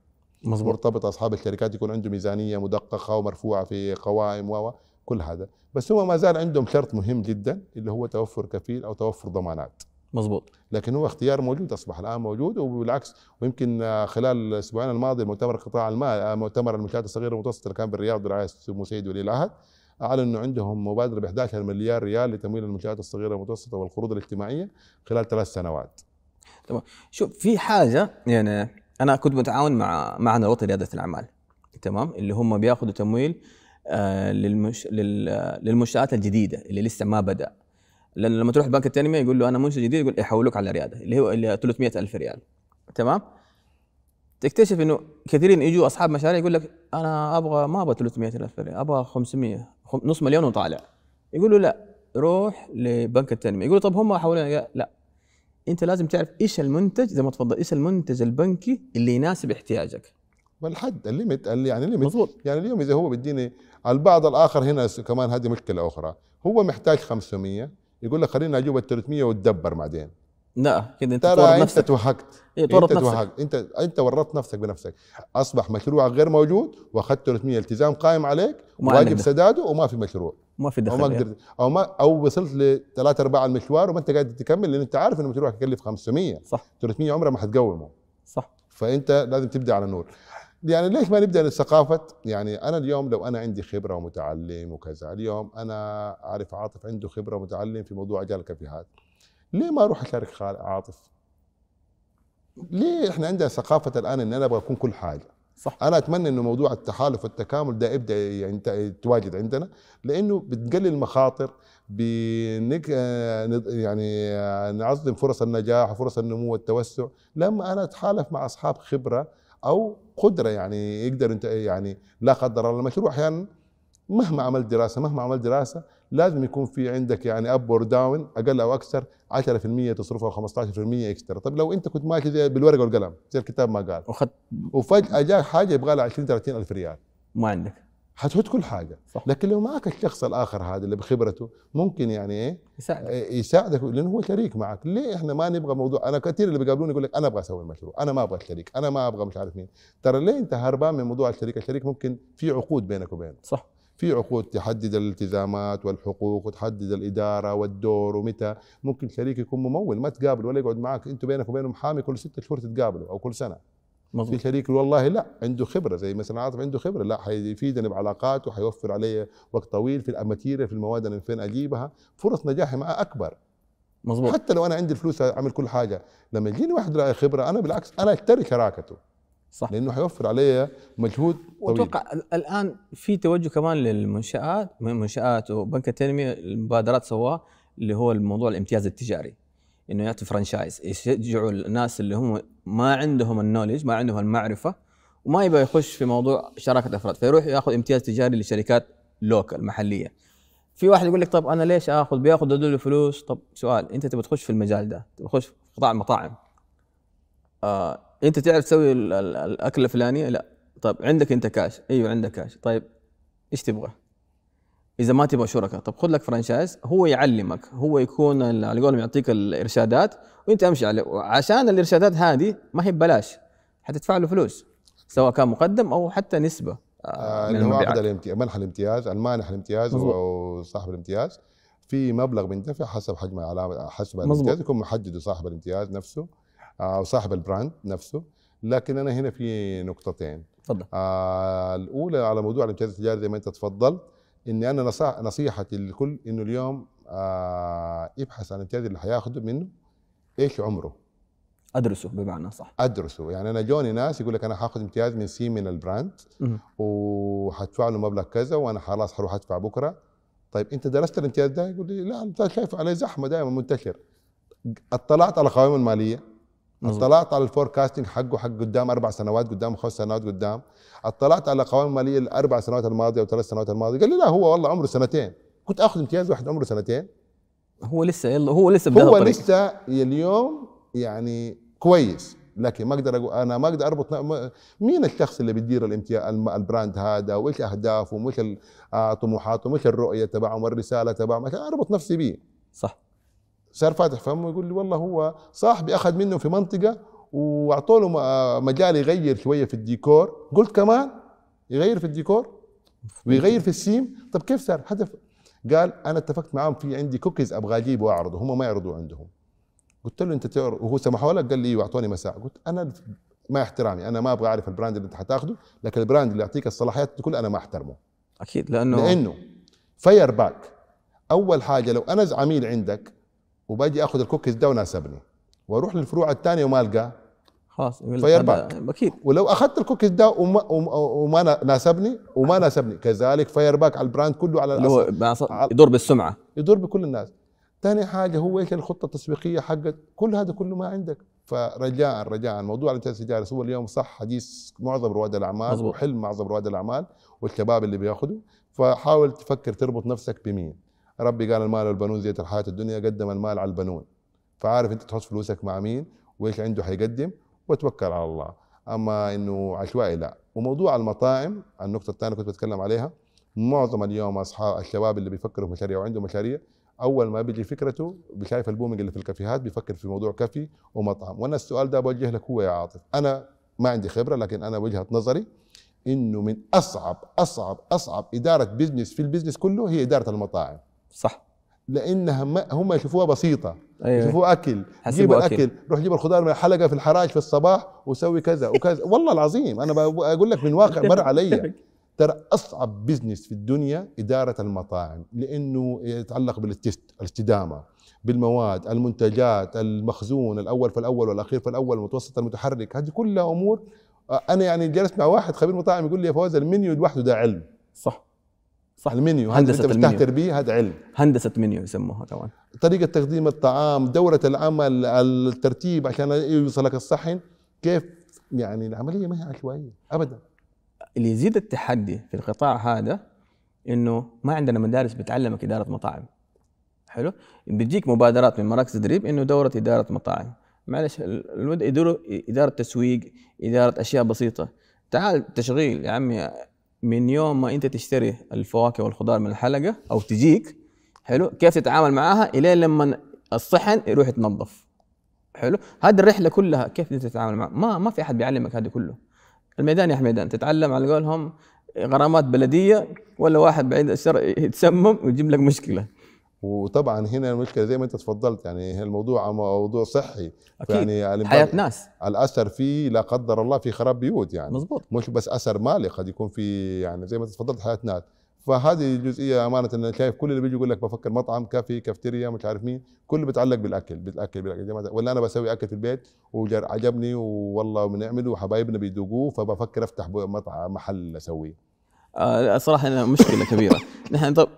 مظبوط. مرتبطه أصحاب الشركات يكون عندهم ميزانية مدققة ومرفوعة في قوائم و كل هذا. بس هم ما زال عندهم شرط مهم جدا اللي هو توفر كفيل أو توفر ضمانات. مظبوط. لكن هو اختيار موجود أصبح الآن موجود وبالعكس ويمكن خلال الأسبوعين الماضي مؤتمر قطاع المال آه، مؤتمر المنشات الصغيرة والمتوسطه اللي كان بالرياض برعايه سمو سيد ولي العهد أعلن إنه عندهم مبادرة ب 11 مليار ريال لتمويل المنشات الصغيرة والمتوسطه والقروض الاجتماعية خلال ثلاث سنوات. شوف في حاجة يعني أنا كنت متعاون مع معنا الوطني رياده الأعمال تمام؟ اللي هم بياخذوا تمويل آه للمش... لل... للمنشآت الجديدة اللي لسه ما بدأ. لأن لما تروح بنك التنميه يقول له أنا منشئ جديد يقول يحولوك على رياده اللي هو اللي 300 ألف ريال. تمام؟ تكتشف إنه كثيرين يجوا أصحاب مشاريع يقول لك أنا أبغى ما أبغى 300 ألف ريال أبغى 500 خم- نص مليون وطالع. يقولوا لا روح لبنك التنميه يقولوا طب هم حولنا لا. أنت لازم تعرف إيش المنتج زي ما تفضل إيش المنتج البنكي اللي يناسب احتياجك. والحد الليمت اللي يعني ليمت مظبوط يعني اليوم إذا هو بيديني البعض الآخر هنا كمان هذه مشكلة أخرى. هو محتاج 500 يقول لك خلينا أجيب ال 300 وتدبر بعدين. لا كده أنت ترى أنت نفسك. توهقت. تورط أنت نفسك. توهقت. أنت أنت ورطت نفسك بنفسك. أصبح مشروعك غير موجود وأخذت 300 التزام قائم عليك واجب سداده وما في مشروع. ما في أو ما دخل يعني. قدرت. أو ما أو وصلت لثلاث أرباع المشوار وما أنت قادر تكمل لأن أنت عارف إن مشروعك يكلف 500 صح. 300 عمرها ما حتقومه. صح. فأنت لازم تبدأ على نور. يعني ليش ما نبدأ ثقافه يعني أنا اليوم لو أنا عندي خبرة ومتعلم وكذا اليوم أنا عارف عاطف عنده خبرة ومتعلم في موضوع اجال الكافيهات. ليه ما أروح أشارك عاطف؟ ليه إحنا عندنا ثقافة الآن إن أنا أبغى أكون كل حاجة؟ صح. أنا أتمنى إنه موضوع التحالف والتكامل ده يبدأ يتواجد عندنا لأنه بتقلل المخاطر بنك يعني نعظم فرص النجاح وفرص النمو والتوسع. لما أنا أتحالف مع أصحاب خبرة أو قدرة يعني يقدر انت يعني لا قدر الله المشروع أحيانا مهما عملت دراسة مهما عملت دراسة لازم يكون في عندك يعني up or down أقل أو أكثر 10% تصرفها أو 15% extra طب لو أنت كنت ماشي زي بالورقة والقلم زي الكتاب ما قال. واخذت وفجأة جاء حاجة يبغى لها 20 30 ألف ريال. ما عندك. حتحط كل حاجة. صح. لكن لو معك الشخص الآخر هذا اللي بخبرته ممكن يعني إيه؟ يساعدك. إيه يساعدك لأنه هو شريك معك. ليه إحنا ما نبغى موضوع؟ أنا كثير اللي بيقابلوني يقول لك أنا أبغى أسوي المشروع أنا ما أبغى الشريك أنا ما أبغى مش عارف مين. ترى ليه أنت هربان من موضوع الشريك؟ الشريك ممكن في عقود بينك وبينه. صح. في عقود تحدد الالتزامات والحقوق وتحدد الإدارة والدور ومتى. ممكن شريك يكون ممول ما تقابل ولا يقعد معك. أنتوا بينك وبينه محامي كل ستة شهور تتقابلوا أو كل سنة. في مظبوط شريك والله لا عنده خبرة زي مثلا عاطف عنده خبرة لا حيفيدني بعلاقاته حيوفر علي وقت طويل في الماتيريال في المواد اللي من فين أجيبها. فرص نجاحي معه أكبر. مظبوط. حتى لو أنا عندي الفلوس أعمل كل حاجة لما يجيني واحد راعي خبرة أنا بالعكس أنا اشتري شراكته صح. لأنه حيوفر علي مجهود طويل. وأتوقع ال- الآن في توجه كمان للمنشآت من المنشات وبنك التنمية المبادرات سواها اللي هو الموضوع الامتياز التجاري. إنه يعطي franchise يشجعوا الناس اللي هم ما عندهم ال knowledge ما عندهم المعرفة وما يبغى يخش في موضوع شراكة أفراد فيروح يأخذ امتياز تجاري لشركات local محلية. في واحد يقول لك طب أنا ليش آخذ؟ بيأخذ هذول فلوس طب سؤال أنت تبغى تخش في المجال ده تخش في قطاع المطاعم. آه أنت تعرف تسوي ال- ال- الاكله الفلانيه لا. طيب عندك أنت كاش أيوه عندك كاش طيب إيش تبغى؟ إذا ما تبغى شركاء طب خذ لك franchise هو يعلمك. هو يكون على قولهم يعطيك الإرشادات وأنت امشي عليه وعشان الإرشادات هذه ما هي ببلاش حتدفع له فلوس سواء كان مقدم أو حتى نسبة آه آه من اللي هو عقد المبيعات. الامتياز منح الامتياز المانح الامتياز. وصاحب الامتياز. في مبلغ بيندفع حسب حجم العلامه حسب مظبوط. الامتياز يكون محدد صاحب الامتياز نفسه أو صاحب ال brand نفسه. لكن أنا هنا في نقطتين. تفضل. آه الأولى على موضوع الامتياز التجاري زي ما أنت تفضلت إني أنا نصح نصيحتي للكل إنه اليوم آه يبحث عن الامتياز اللي حياخده منه إيش عمره. أدرسه بمعنى صح. أدرسه. يعني أنا جوني ناس يقول لك أنا حاخذ امتياز من سي من ال brand. وحدفع له مبلغ كذا وأنا خلاص حروح أدفع بكرة. طيب أنت درست الامتياز ده؟ يقول لي لا أنت شايف عليه زحمة دائما منتشر. اطلعت على قوائم المالية. اطلعت على ال forecasting حقه حق قدام أربع سنوات قدام خمس سنوات قدام. اطلعت على قوائم الماليه الأربع سنوات الماضية أو ثلاث سنوات الماضية. قال لي لا هو والله عمره سنتين. كنت آخذ امتياز واحد عمره سنتين. هو لسه يلا هو لسه هو الطريق. لسه اليوم يعني كويس. لكن ما أقدر أقول أنا ما أقدر أربط مين الشخص اللي بيدير الامتياز ال brand هذا وإيش اهدافهم وإيش آه، طموحاتهم وإيش الرؤية تبعهم والرسالة تبعهم أربط نفسي بيه. صح. صار فاتح. فمه يقول لي والله هو صاحبي أخذ منه في منطقة واعطوا له آه، مجال يغير شوية في الديكور. قلت كمان يغير في الديكور ويغير في السيم. طب كيف صار؟ هدف قال أنا اتفقت معاهم في عندي كوكيز أبغى أجيبه وأعرضه. هم ما يعرضوا عندهم. قلت له أنت تعرض. وهو سمحوا لك قال لي إيوه أعطوني مساء قلت أنا ما احترامي. أنا ما أبغى أعرف ال brand اللي أنت حتاخده لكن ال brand اللي يعطيك الصلاحيات دي كلها أنا ما أحترمه. أكيد لأنه لأنه fire back. أول حاجة لو أنا عميل عندك وباجي آخذ الكوكيز ده وناسبني. وأروح للفروع الثانية وما القاه خلاص fire هذا- أكيد ولو أخذت الكوكيز ده وما, وما, وما نا- ناسبني وما ناسبني. كذلك fire back على ال brand كله على اللي هو يدور بالسمعة. يضر بكل الناس. ثاني حاجة هو إيش الخطة التسويقيه حقت؟ كل هذا كله ما عندك. فرجاء رجاء موضوع الامتياز التجاري هو اليوم صح حديث معظم رواد الأعمال مظبوط. وحلم معظم رواد الأعمال والشباب اللي بياخذوا. فحاول تفكر تربط نفسك بمين. ربي قال المال والبنون زينة الحياة الدنيا قدم المال على البنون. فعارف أنت تحط فلوسك مع مين وإيش عنده حيقدم وتوكل على الله. أما إنه عشوائي لا. وموضوع المطاعم النقطة الثانية كنت بتكلم عليها معظم اليوم أصحاب الشباب اللي بيفكروا في مشاريع وعندهم مشاريع أول ما بيجي فكرته بشايف البومنج اللي في الكافيهات بيفكر في موضوع كافي ومطعم. وأنا السؤال ده بوجه لك هو يا عاطف. أنا ما عندي خبرة لكن أنا وجهة نظري إنه من أصعب أصعب أصعب إدارة business في ال business كله هي إدارة المطاعم. صح. لأنها ما هم يشوفوها بسيطة أيوه. يشوفوها أكل جيب حسبوا الاكل روح جيب الخضار من الحلقة في الحراج في الصباح وسوي كذا وكذا. والله العظيم أنا بقول لك من واقع مر علي. (laughs) ترى أصعب business في الدنيا إدارة المطاعم لأنه يتعلق بال taste الاستدامة بالمواد المنتجات المخزون الأول فالاول والأخير فالاول المتوسط المتحرك. هذه كلها أمور أنا يعني جلست مع واحد خبير مطاعم يقول لي يا فوز المنيو لوحده ده علم. صح. صح. المنيو هندسة أنت. بتستهتر به هذا علم. هندسة منيو يسموها كمان طريقة تقديم الطعام دورة العمل الترتيب عشان يوصلك الصحن كيف؟ يعني العملية ما هي عشوائية أبدا. اللي يزيد التحدي في القطاع هذا إنه ما عندنا مدارس بتعلمك إدارة مطاعم. حلو؟ بتجيك مبادرات من مراكز تدريب إنه دورة إدارة مطاعم. معلش ال- الود يدوروا إدارة تسويق إدارة أشياء بسيطة. تعال تشغيل يا عمي من يوم ما انت تشتري الفواكه والخضار من الحلقة أو تجيك حلو؟ كيف تتعامل معاها؟ إلى لما الصحن يروح يتنظف. حلو؟ هذه الرحلة كلها كيف أنت تتعامل معها ما ما في أحد بيعلمك هذا كله. الميدان يا حميدان تتعلم على قولهم غرامات بلدية ولا واحد بعيد الشر يتسمم ويجيب لك مشكلة. وطبعا هنا المشكلة زي ما أنت تفضلت يعني الموضوع موضوع صحي. أكيد. يعني حياة ناس. الأثر فيه لا قدر الله في خراب بيوت يعني. مزبوط مش بس أثر مالي قد يكون في يعني زي ما أنت تفضلت حياة ناس. فهذه جزئية أمانة أنا شايف كل اللي بيجي يقول لك بفكر مطعم كافي كافتيريا مش عارف مين كله بيتعلق بالأكل يا جماعة ولا أنا بسوي أكل في البيت وعجبني والله بنعمله وحبايبنا بيذوقوه فبفكر أفتح مطعم محل أسويه. آه صراحة مشكلة كبيرة. (laughs) نحن طب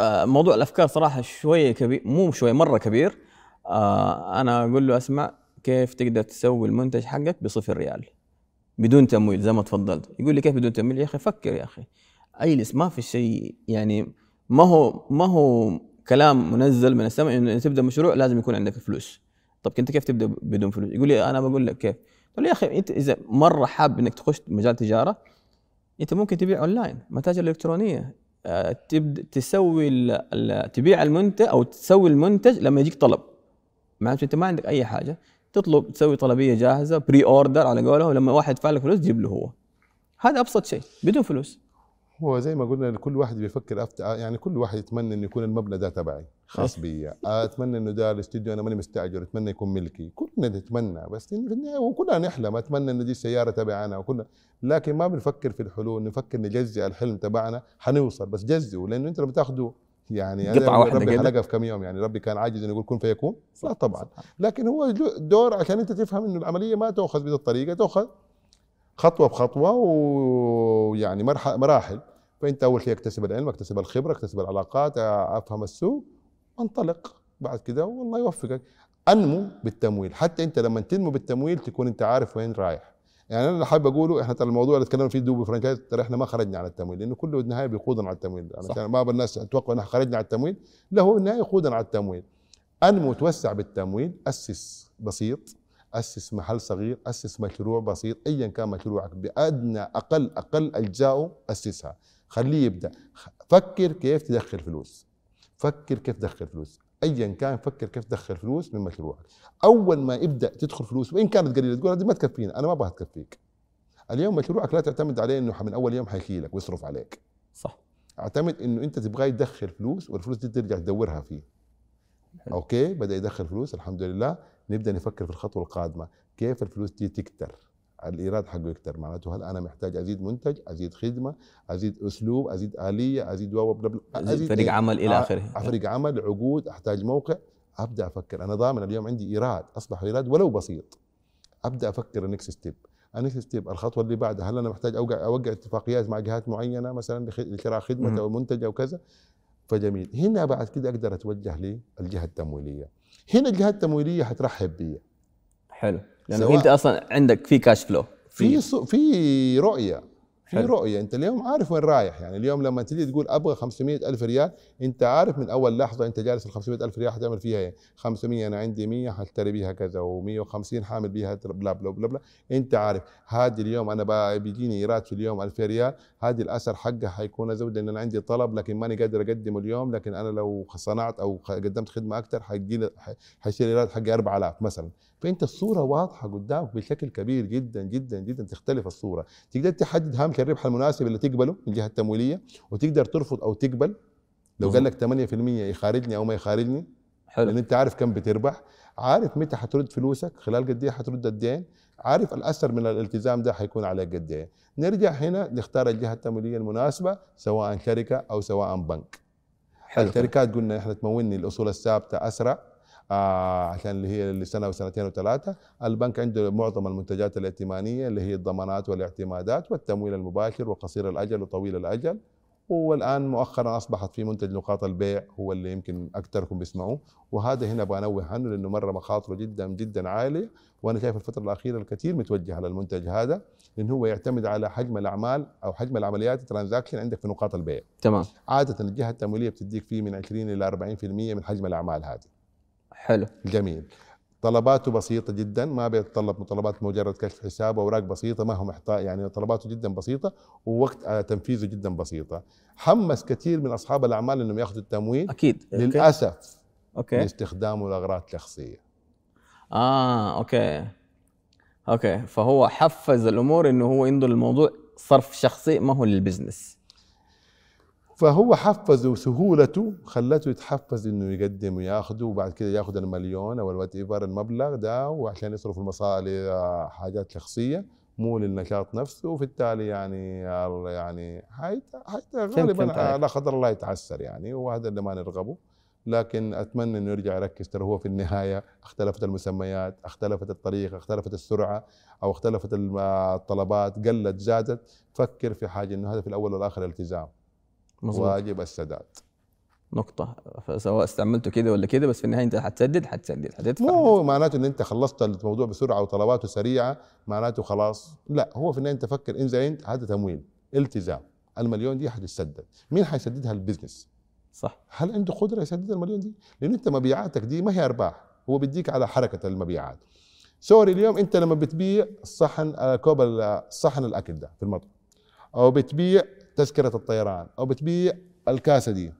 موضوع الأفكار صراحة شوية كبير مو شوية مرة كبير. آه أنا أقول له أسمع كيف تقدر تسوي المنتج حقك بصفر ريال بدون تمويل زي ما تفضلت. يقول لي كيف بدون تمويل؟ يا أخي فكر يا أخي. أجلس ما في شيء يعني ما هو ما هو كلام منزل من السماء إنه تبدأ مشروع لازم يكون عندك فلوس. طب انت كيف تبدأ بدون فلوس؟ يقول لي أنا بقول لك كيف. لي يا أخي أنت إذا مرة حاب إنك تخش مجال تجارة أنت ممكن تبيع أونلاين متاجر إلكترونية. آه، تبدا تسوي تبيع المنتج أو تسوي المنتج لما يجيك طلب. معناته أنت ما عندك أي حاجة. تطلب تسوي طلبية جاهزة pre-order على قوله لما واحد يدفع لك فلوس تجيب له هو. هذا أبسط شيء بدون فلوس. هو زي ما قلنا كل واحد بيفكر أفت... يعني كل واحد يتمنى إنه يكون المبنى ده تبعي خاص بي أتمنى إنه ده الاستوديو أنا ماني مستأجر أتمنى يكون ملكي. كلنا نتمنى بس في النهاية وكلنا نحلم أتمنى انه دي السيارة تبعي أنا وكلنا. لكن ما بنفكر في الحلول نفكر نجزئ الحلم تبعنا حنوصل بس جزئه لأنه أنت لما تاخده يعني قطعة واحدة ربي كده. خلقها في كم يوم يعني ربي كان عاجز إنه يقول كن فيكون؟ لا طبعا. لكن هو دور عشان أنت تفهم إنه العملية ما تؤخذ بهذه الطريقة تؤخذ خطوة بخطوة ويعني مراحل. فأنت أول شيء اكتسب العلم اكتسب الخبرة اكتسب العلاقات أفهم السوق انطلق. بعد كده والله يوفقك. أنمو بالتمويل. حتى أنت لما تنمو بالتمويل تكون أنت عارف وين رايح. يعني أنا اللي حابب أقوله إحنا ترى الموضوع اللي تكلمنا فيه دوبي franchise ترى إحنا ما خرجنا على التمويل لأنه كله بالنهايه بيقودنا على التمويل. أنا صح. عشان ما بالناس أتوقع ان خرجنا على التمويل لا هو بالنهايه يقودنا على التمويل. أنمو توسع بالتمويل أسس بسيط. أسس محل صغير أسس مشروع بسيط ايا كان مشروعك بأدنى أقل أقل اجزائه أسسها. خليه يبدأ. فكر كيف تدخل فلوس. فكر كيف تدخل فلوس. ايا كان فكر كيف تدخل فلوس من مشروعك. أول ما يبدأ تدخل فلوس وإن كانت قليلة تقول هذه ما تكفينا أنا ما أبغى تكفيك. اليوم مشروعك لا تعتمد عليه إنه من أول يوم حيشيلك ويصرف عليك. صح. أعتمد إنه أنت تبغاه يدخل فلوس والفلوس دي ترجع تدورها فيه. أوكي؟ بدأ يدخل فلوس الحمد لله. نبدأ نفكر في الخطوة القادمة. كيف الفلوس دي تكتر؟ الإيراد حقه يكتر معناته. هل أنا محتاج أزيد منتج أزيد خدمة أزيد أسلوب أزيد آلية أزيد بلا أزيد فريق إيه؟ عمل إلى ع- آخره. فريق عمل عقود أحتاج موقع. أبدأ أفكر. أنا ضامن اليوم عندي إيراد. أصبح ايراد ولو بسيط. أبدأ أفكر ال next step ال next step الخطوة اللي بعدها. هل أنا محتاج أوقع أوقع اتفاقيات مع جهات معينة؟ مثلا لشراء. خدمة أو منتج أو كذا؟ فجميل. هنا بعد كده أقدر أتوجه للجهه التمويليه هنا الجهة التمويلية حترحب بي حلو. لأنه سواء- أنت أصلا عندك في cash flow في في رؤية. في. رؤية أنت اليوم عارف وين رايح يعني اليوم لما تجي تقول أبغى 500 ألف ريال أنت عارف من أول لحظة أنت جالس ال 500 ألف ريال حتعمل فيها إيه؟ 500 أنا عندي 100 حاشتري بيها كذا و150 حامل بيها بلا بلا بلا بلا. أنت عارف هذه اليوم أنا بيجيني إيراد في اليوم 2000 ريال هذه الاثر حقها حيكون أزود لأن أنا عندي طلب لكن ماني قادر أقدمه اليوم لكن أنا لو صنعت أو قدمت خدمة أكثر حيجي حيصير إيراد حقي 4000 مثلا. فأنت الصورة واضحة قدامك بشكل كبير جدا جدا جدا تختلف الصورة. تقدر تحدد هامش الربح المناسب اللي تقبله من الجهة التمويلية وتقدر ترفض أو تقبل لو قال لك 8% يخارجني أو ما يخارجني لأن حلو أنت عارف كم بتربح. عارف متى حترد فلوسك خلال قد إيه حترد الدين. عارف الأثر من الالتزام ده حيكون عليك قد إيه. نرجع هنا نختار الجهة التمويلية المناسبة سواء شركة أو سواء بنك. حلو. الشركات قلنا إحنا تمولني الاصول الثابتة أسرع. آه عشان اللي هي لسنه وسنتين وثلاثة. البنك عنده معظم المنتجات الائتمانية اللي هي الضمانات والاعتمادات والتمويل المباشر وقصير الأجل وطويل الأجل. والآن مؤخرا أصبحت في منتج نقاط البيع هو اللي يمكن أكثركم بيسمعوه. وهذا هنا أبغى انوه عنه لأنه مرة مخاطره جدا جدا عاليه وأنا شايف الفترة الأخيرة الكثير متوجه على المنتج هذا لأنه هو يعتمد على حجم الأعمال أو حجم العمليات الترانزاكشن عندك في نقاط البيع. تمام. عادة الجهة التمويلية بتديك فيه من 20 إلى 40% من حجم الأعمال هذه. حلو. جميل. طلباته بسيطة جدا ما بيتطلب مطلبات مجرد كشف حساب أوراق بسيطة ما هو محتاج يعني طلباته جدا بسيطة ووقت آه، تنفيذه جدا بسيطة. حمس كثير من أصحاب الأعمال إنهم يأخذوا التمويل. أكيد. للأسف okay. لاستخدامه لأغراض شخصية. آه okay. okay. فهو حفز الأمور إنه هو عنده الموضوع صرف شخصي ما هو لل business. فهو حفزه سهولته خلته يتحفز إنه يقدم وياخذه وبعد كده ياخذ المليون أو ال whatever المبلغ ده وعشان يصرف المصاري لحاجات شخصية مو للنشاط نفسه. وبالتالي يعني يعني غالبا. لا قدر الله يتعسر يعني وهذا اللي ما نرغبه. لكن أتمنى إنه يرجع يركز ترى هو في النهاية اختلفت المسميات اختلفت الطريقة اختلفت السرعة أو اختلفت الم- الطلبات قلت زادت. فكر في حاجة إنه هذا في الأول والآخر التزام. مظبوط. واجب السداد. نقطة. فسواء استعملته كده ولا كده بس في النهاية أنت حتسدد حتسدد حتدفع مو معناته إن أنت خلصت الموضوع بسرعة وطلباته سريعة معناته خلاص. لا هو في النهاية أنت فكر إن زينت هذا تمويل التزام. المليون دي حتتسدد مين حيسددها؟ ال business. صح. هل عنده قدرة يسدد المليون دي؟ لأن أنت مبيعاتك دي ما هي أرباح. هو بيديك على حركة المبيعات. sorry اليوم أنت لما بتبيع الصحن آه، كوب ال- الصحن الأكل ده في المطعم أو بتبيع تذكرة الطيران أو بتبيع الكاسة دي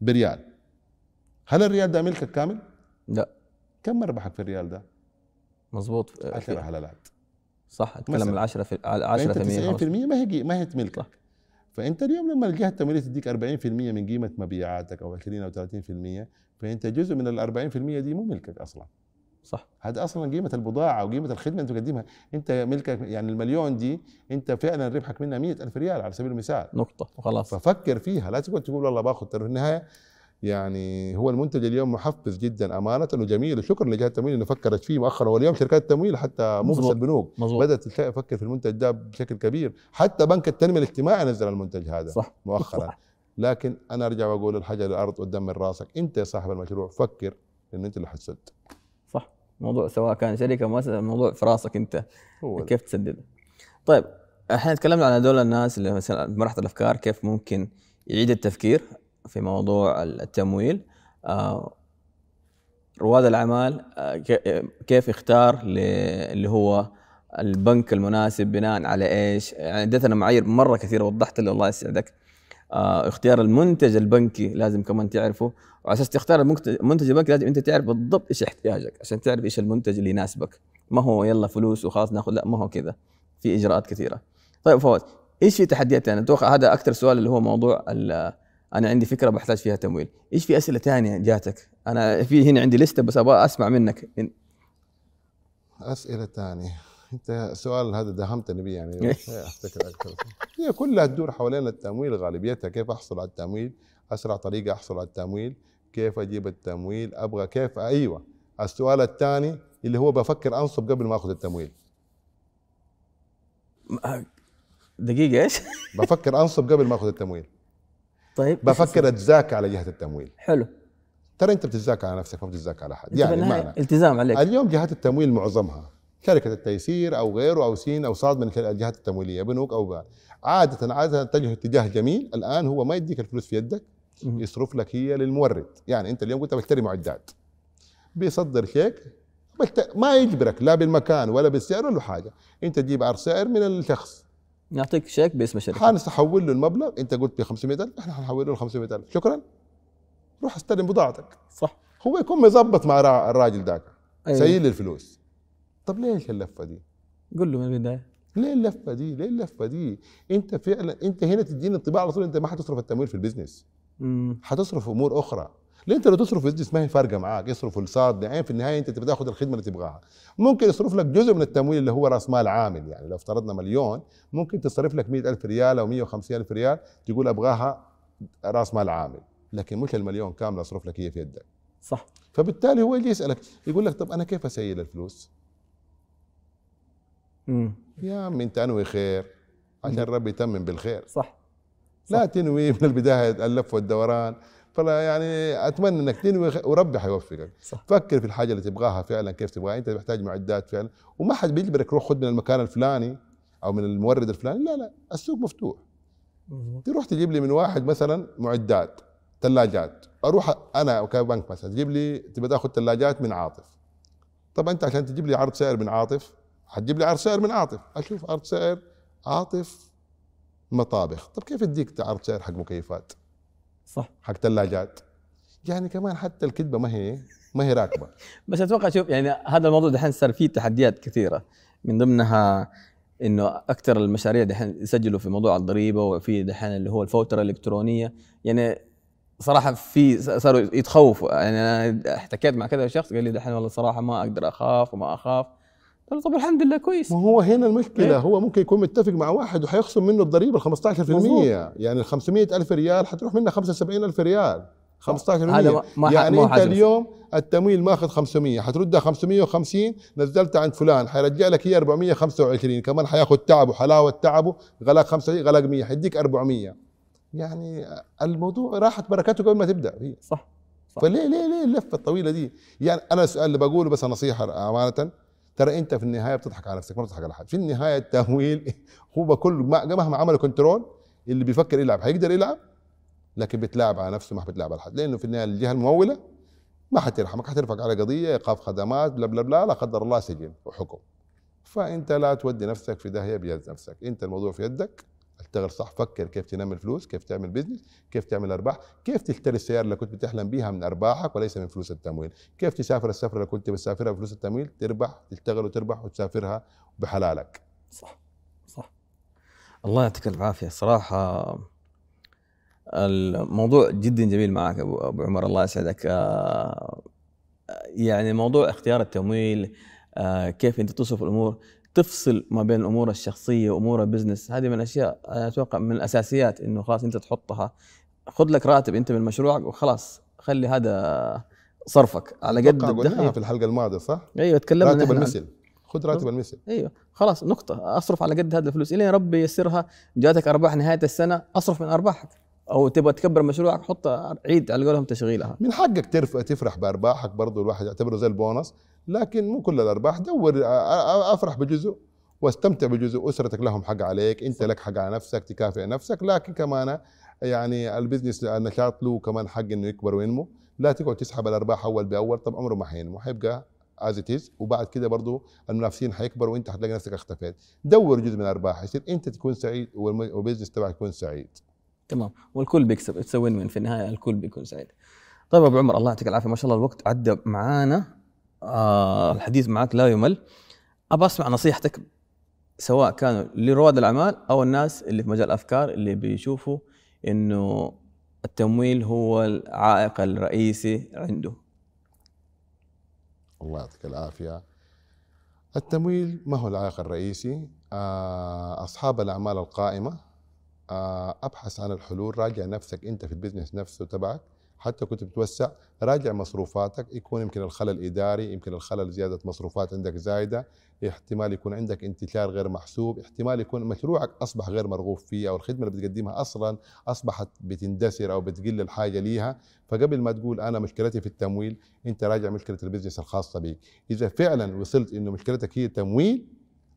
بريال. هل الريال ده ملكك كامل؟ لا. كم مربحك في الريال ده؟ مظبوط. 10 هلالات. صح أتكلم. من 10 في على فانت 10% 90% ما هي ما هي ملكك فأنت اليوم لما الجهة التمويلية تديك 40% من قيمة مبيعاتك أو 20 أو 30% فأنت جزء من ال 40% دي مو ملكك أصلا. صح. هذا أصلا قيمة البضاعة وقيمه الخدمة اللي تقدمها. أنت ملكك يعني المليون دي أنت فعلا ربحك منها 100000 ريال على سبيل المثال. نقطة. وخلاص ففكر فيها. لا تقعد تقول والله باخذ. في النهاية يعني هو المنتج اليوم محفز جدا أمانة وجميل. وشكرا لجهة التمويل إنه فكرت فيه مؤخرا. واليوم شركات التمويل حتى مو بس. البنوك. مظبوط. بدأت تفكر في المنتج ده بشكل كبير. حتى بنك التنمية الاجتماعي نزل المنتج هذا صح. مؤخرا. صح. لكن أنا أرجع وأقول الحاجة للارض قدام من راسك أنت يا صاحب المشروع فكر انه أنت اللي حتسد. موضوع سواء كان شركة مؤسسة الموضوع في راسك أنت هو. كيف تسدد طيب إحنا تكلمنا عن هذول الناس اللي مثلا مرحله الأفكار كيف ممكن يعيد التفكير في موضوع التمويل آه رواد الأعمال آه كي- كيف يختار اللي هو البنك المناسب بناء على إيش؟ يعني اديتنا معايير مرة كثيرة وضحت لي الله يسعدك. آه اختيار المنتج البنكي لازم كمان تعرفه. وعلى أساس تختار المنتج البنكي لازم أنت تعرف بالضبط إيش احتياجك عشان تعرف إيش المنتج اللي يناسبك. ما هو يلا فلوس وخلاص ناخذ لا ما هو كذا. في إجراءات كثيرة. طيب فوز إيش في تحديات ثانية أتوقع هذا أكثر سؤال اللي هو موضوع أنا عندي فكرة بحتاج فيها تمويل. إيش في أسئلة ثانية جاتك؟ أنا في هنا عندي لستة بس أبغى أسمع منك. أسئلة ثانية انت السؤال هذا دهمتني بيه يعني. (laughs) افتكر أكثر هي كلها تدور حوالين التمويل غالبيتها كيف أحصل على التمويل؟ أسرع طريقة أحصل على التمويل كيف أجيب التمويل؟ أبغى كيف؟ أيوه. السؤال الثاني اللي هو بفكر أنصب قبل ما أخذ التمويل. دقيقة إيش؟ (laughs) بفكر أنصب قبل ما أخذ التمويل. طيب. بفكر اتزاكى على جهة التمويل. حلو. ترى أنت بتتزاكى على نفسك ما بتتزاكى على احد يعني بمعنى التزام عليك. اليوم جهات التمويل معظمها. شركة التيسير أو غيره أو سين أو صاد من الجهات التمويلية. بنوك أو بقى. عادة عادة تتجه اتجاه جميل. الآن هو ما يديك الفلوس في يدك. يصرف لك هي للمورد. يعني أنت اليوم قلت بشتري معدات. بيصدر شيك ما يجبرك لا بالمكان ولا بالسعر ولا حاجة. أنت تجيب عرض سعر من الشخص. يعطيك شيك باسم الشركة. حانس تحول له المبلغ. أنت قلت ب 500000 إحنا حنحول له 500000 شكرا. روح استلم بضاعتك. صح. هو يكون مظبط مع را- الراجل ذاك. أيوة. سيل الفلوس. طب ليش اللفة دي؟ قول له من البداية ليه اللفة دي؟ ليه اللفة دي؟ انت فعلا انت هنا تديني انطباع على طول انت ما حتصرف التمويل في ال business، مم. حتصرف أمور أخرى، ليه انت لو تصرف في ال business ما هي فارقة معاك، يصرفوا الصاد يعني في النهاية انت تبغى تاخذ الخدمة اللي تبغاها، ممكن يصرف لك جزء من التمويل اللي هو رأس مال عامل يعني لو افترضنا مليون ممكن تصرف لك 100000 ريال أو 150000 ريال تقول أبغاها رأس مال عامل، لكن مش المليون كامله أصرف لك هي في يدك، صح فبالتالي هو يجي يسألك يقول لك طب أنا كيف أسيل الفلوس؟ مم. يا عم انت انوي خير عشان ربي يتمم بالخير. صح. لا تنوي (laughs) من البداية اللف والدوران. فلا يعني أتمنى إنك تنوي وربي حيوفقك. صح. فكر في الحاجة اللي تبغاها فعلا كيف تبغاها. أنت محتاج معدات فعلا. وما حد بيجبرك روح خذ من المكان الفلاني أو من المورد الفلاني. لا لا السوق مفتوح. تروح تجيب لي من واحد مثلا معدات ثلاجات. أروح أنا كبنك مثلا تجيب لي تبغى تأخذ ثلاجات من عاطف. طب أنت عشان تجيب لي عرض سعر من عاطف حتجيب لي عرض سعر من عاطف. أشوف عرض سعر عاطف مطابخ. طب كيف اديك عرض سعر حق مكيفات؟ صح. حق ثلاجات يعني كمان حتى الكذبة ما هي ما هي راكبة. (laughs) بس أتوقع شوف يعني هذا الموضوع دحين صار فيه تحديات كثيرة. من ضمنها إنه أكثر المشاريع دحين يسجلوا في موضوع الضريبة وفي دحين اللي هو الفوترة الإلكترونية. يعني صراحة في صاروا يتخوفوا. يعني أنا احتكيت مع كذا شخص قال لي دحين والله صراحة ما أقدر أخاف وما أخاف. له طب الحمد لله كويس ما هو هنا المشكلة إيه؟ هو ممكن يكون متفق مع واحد وحيخصم منه الضريبة ال 15% مظبوط. يعني ال 500 ألف ريال حتروح منها 75 ألف ريال 15% هذا ما- يعني ما أنت. اليوم التمويل ماخذ 500 حتردها 550 نزلتها عند فلان حيرجع لك هي 425 كمان حياخذ تعبه حلاوة تعبه غلاق 5 غلاق 100 حيديك 400 يعني الموضوع راحت بركته قبل ما تبدأ هي صح صح. فليه ليه ليه اللفة الطويلة دي؟ يعني أنا السؤال اللي بقوله بس نصيحة أمانة ترى انت في النهاية بتضحك على نفسك ما بتضحك على حد، في النهاية التمويل (laughs) هو ما- مهما عمل control اللي بيفكر يلعب. حيقدر يلعب؟ لكن بتلاعب على نفسه ما بتلاعب على حد، لأنه في النهاية الجهة الممولة ما حترحمك حترفع على قضية ايقاف خدمات بلا بلا بلا لا قدر الله سجن وحكم. فأنت لا تودي نفسك في داهية بيد نفسك، أنت الموضوع في يدك. اشتغل صح فكر كيف تنمي الفلوس كيف تعمل business كيف تعمل أرباح كيف تشتري السيارة اللي كنت بتحلم بيها من أرباحك وليس من فلوس التمويل كيف تسافر السفره اللي كنت بتسافرها بفلوس التمويل تربح تشتغل وتربح وتسافرها بحلالك. صح صح. الله يعطيك العافية. صراحة الموضوع جدا جميل معك أبو عمر. الله يسعدك. آه، يعني موضوع اختيار التمويل آه، كيف أنت تصرف الأمور. تفصل ما بين الأمور الشخصية وأمور البزنس. هذه من الأشياء أنا أتوقع من الأساسيات إنه خلاص أنت تحطها. خذ لك راتب أنت من مشروعك وخلاص خلي هذا صرفك على قد قلناها الدخل في الحلقة الماضية صح؟ أيوه تكلمنا راتب المثل. خذ راتب المثل. أيوه خلاص نقطة. أصرف على قد هذا الفلوس. إلين ربي ييسرها. جاتك أرباح نهاية السنة أصرف من أرباحك. أو تبغى تكبر مشروعك حط عيد على قولهم تشغيلها. من حقك ترف تفرح بأرباحك برضو. الواحد يعتبره زي البونص. لكن مو كل الأرباح. دور أفرح بجزء واستمتع بجزء. أسرتك لهم حق عليك أنت لك حق على نفسك تكافئ نفسك. لكن كمان يعني ال business النشاط له كمان حق إنه يكبر وينمو. لا تقعد تسحب الأرباح أول بأول. طب عمره ما حينمو حيبقى as it وبعد كده برضو المنافسين حيكبروا وأنت حتلاقي نفسك اختفيت. دور جزء من الأرباح. يصير أنت تكون سعيد وال business تبعك يكون سعيد. تمام. والكل بيكسب. اتس وين في النهاية الكل بيكون سعيد. طيب أبو عمر الله يعطيك العافية. ما شاء الله الوقت عدى معانا. آه الحديث معك لا يمل. ابى أسمع نصيحتك سواء كانوا لرواد الأعمال أو الناس اللي في مجال الأفكار اللي بيشوفوا إنه التمويل هو العائق الرئيسي عنده. الله يعطيك العافية. التمويل ما هو العائق الرئيسي؟ آه، أصحاب الأعمال القائمة آه، أبحث عن الحلول راجع نفسك أنت في البزنس نفسه تبعك. حتى كنت بتوسع راجع مصروفاتك يكون يمكن الخلل إداري يمكن الخلل زيادة مصروفات عندك زايدة احتمال يكون عندك انتشار غير محسوب احتمال يكون مشروعك أصبح غير مرغوب فيه أو الخدمة اللي بتقدمها أصلا أصبحت بتندثر أو بتقل الحاجة ليها. فقبل ما تقول أنا مشكلتي في التمويل أنت راجع مشكلة البزنس الخاصة بك إذا فعلا وصلت إنه مشكلتك هي تمويل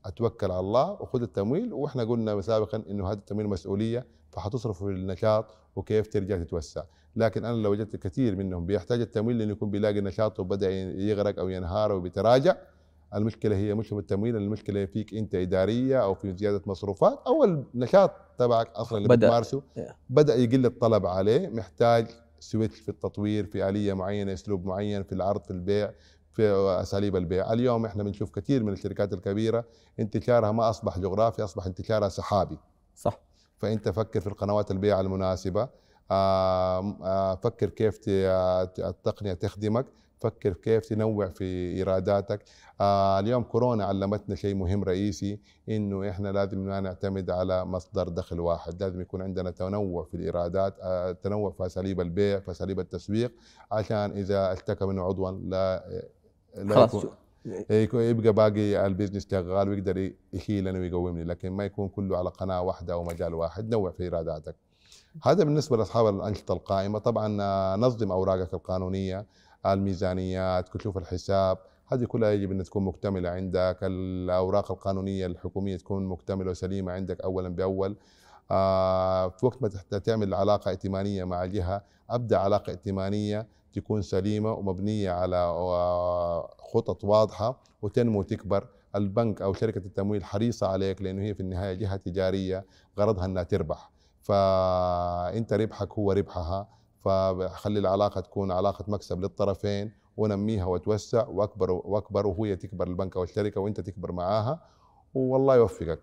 أتوكل على الله وخذ التمويل. وإحنا قلنا سابقا إنه هذا التمويل مسؤولية فحتصرفه في النشاط وكيف ترجع تتوسع. لكن أنا لو وجدت كثير منهم بيحتاج التمويل لأنه يكون بيلاقي نشاطه بدا يغرق أو ينهار أو بيتراجع المشكلة هي مش في التمويل المشكلة فيك أنت إدارية أو في زيادة مصروفات أو النشاط تبعك أصلا اللي. بتمارسه بدأ يقل الطلب عليه محتاج سويتش في التطوير في آلية معينة أسلوب معين في العرض في البيع في أساليب البيع. اليوم إحنا بنشوف كثير من الشركات الكبيرة انتشارها ما أصبح جغرافي أصبح انتشارها سحابي. صح. فأنت فكر في القنوات البيع المناسبة آه، فكر كيف التقنية تخدمك فكر كيف تنوع في إيراداتك. آه اليوم كورونا علمتنا شيء مهم رئيسي إنه إحنا لازم ما نعتمد على مصدر دخل واحد لازم يكون عندنا تنوع في الإيرادات آه تنوع في أساليب البيع في أساليب التسويق عشان إذا اشتكى منه عضوا لا لا خلاص يكون- يبقى باقي البيزنس شغال ويقدر يشيلني ويقومني لكن ما يكون كله على قناة واحدة أو مجال واحد. نوع في إيراداتك. هذا بالنسبة لأصحاب الأنشطة القائمة. طبعا آه، نظم أوراقك القانونية الميزانيات تشوف الحساب. هذه كلها يجب أن تكون مكتملة عندك. الأوراق القانونية الحكومية تكون مكتملة وسليمة عندك اولا بأول. آه، في وقت ما تعمل علاقة ائتمانية مع جهة أبدأ علاقة ائتمانية تكون سليمة ومبنية على آه، خطط واضحة وتنمو وتكبر. البنك أو شركة التمويل حريصة عليك لأنه هي في النهاية جهة تجارية غرضها أنها تربح. فانت ربحك هو ربحها فخلي العلاقة تكون علاقة مكسب للطرفين ونميها وتوسع وأكبر وأكبر وهي تكبر البنك أو الشركة وأنت تكبر معاها والله يوفقك.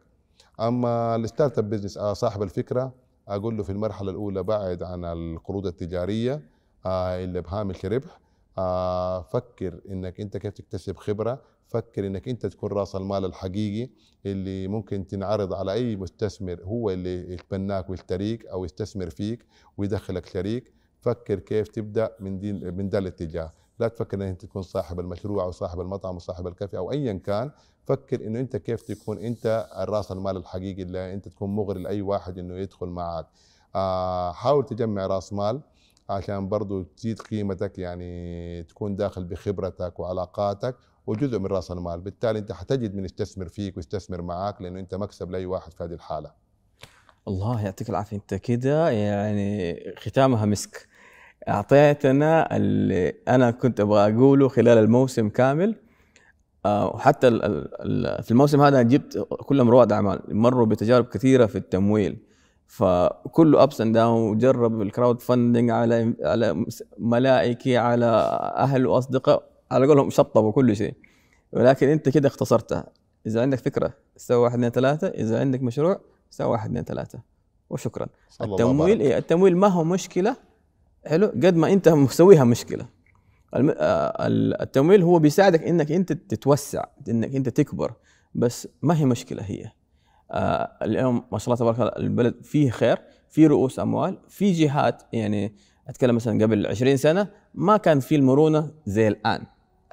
أما ال startup business صاحب الفكرة أقول له في المرحلة الأولى بعد عن القروض التجارية آه، اللي بهامش ربح آه، فكر إنك أنت كيف تكتسب خبرة فكر إنك أنت تكون رأس المال الحقيقي اللي ممكن تنعرض على أي مستثمر هو اللي يتبناك ويشتريك أو يستثمر فيك ويدخلك شريك فكر كيف تبدأ من دي من ده الاتجاه. لا تفكر إنك أنت تكون صاحب المشروع أو صاحب المطعم أو صاحب الكافي أو ايا كان. فكر إنه أنت كيف تكون أنت الراس المال الحقيقي اللي أنت تكون مغري لأي واحد إنه يدخل معك آه حاول تجمع رأس مال عشان برضو تزيد قيمتك يعني تكون داخل بخبرتك وعلاقاتك وجزء من رأس المال بالتالي أنت حتجد من يستثمر فيك ويستثمر معك لأنه أنت مكسب لأي واحد في هذه الحالة. الله يعطيك العافية. أنت كده يعني ختامها مسك. أعطيتنا اللي أنا كنت أبغى أقوله خلال الموسم كامل. آه، وحتى في الموسم هذا جبت كلهم رواد أعمال مروا بتجارب كثيرة في التمويل. فكله ups and down وجرب ال crowdfunding على على ملائكي على أهل وأصدقاء. على قولهم شطبوا كل شيء. ولكن أنت كده اختصرتها. إذا عندك فكرة سوي واحد اثنين ثلاثة. إذا عندك مشروع سوى واحد اثنين ثلاثة. وشكرا. التمويل. إيه التمويل ما هو مشكلة؟ حلو. قد ما أنت مسويها مشكلة. الم- آه، ال- التمويل هو بيساعدك إنك أنت تتوسع إنك أنت تكبر. بس ما هي مشكلة هي؟ آه، اليوم ما شاء الله تبارك الله البلد فيه خير في رؤوس أموال في جهات. يعني أتكلم مثلا قبل 20 سنة ما كان في المرونة زي الآن.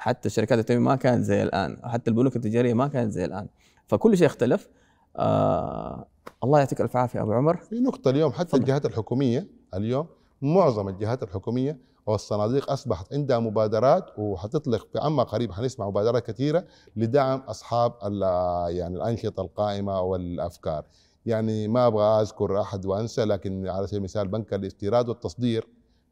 حتى شركات التمويل ما كانت زي الآن حتى البنوك التجارية ما كانت زي الآن. فكل شيء اختلف. آه الله يعطيك الف عافية أبو عمر. في نقطة اليوم حتى تفضل. الجهات الحكومية اليوم معظم الجهات الحكومية والصناديق أصبحت عندها مبادرات وحتطلق في عما قريب حنسمع مبادرات كثيرة لدعم أصحاب ال- يعني الأنشطة القائمة والأفكار. يعني ما أبغى أذكر أحد وأنسى لكن على سبيل المثال بنك الاستيراد والتصدير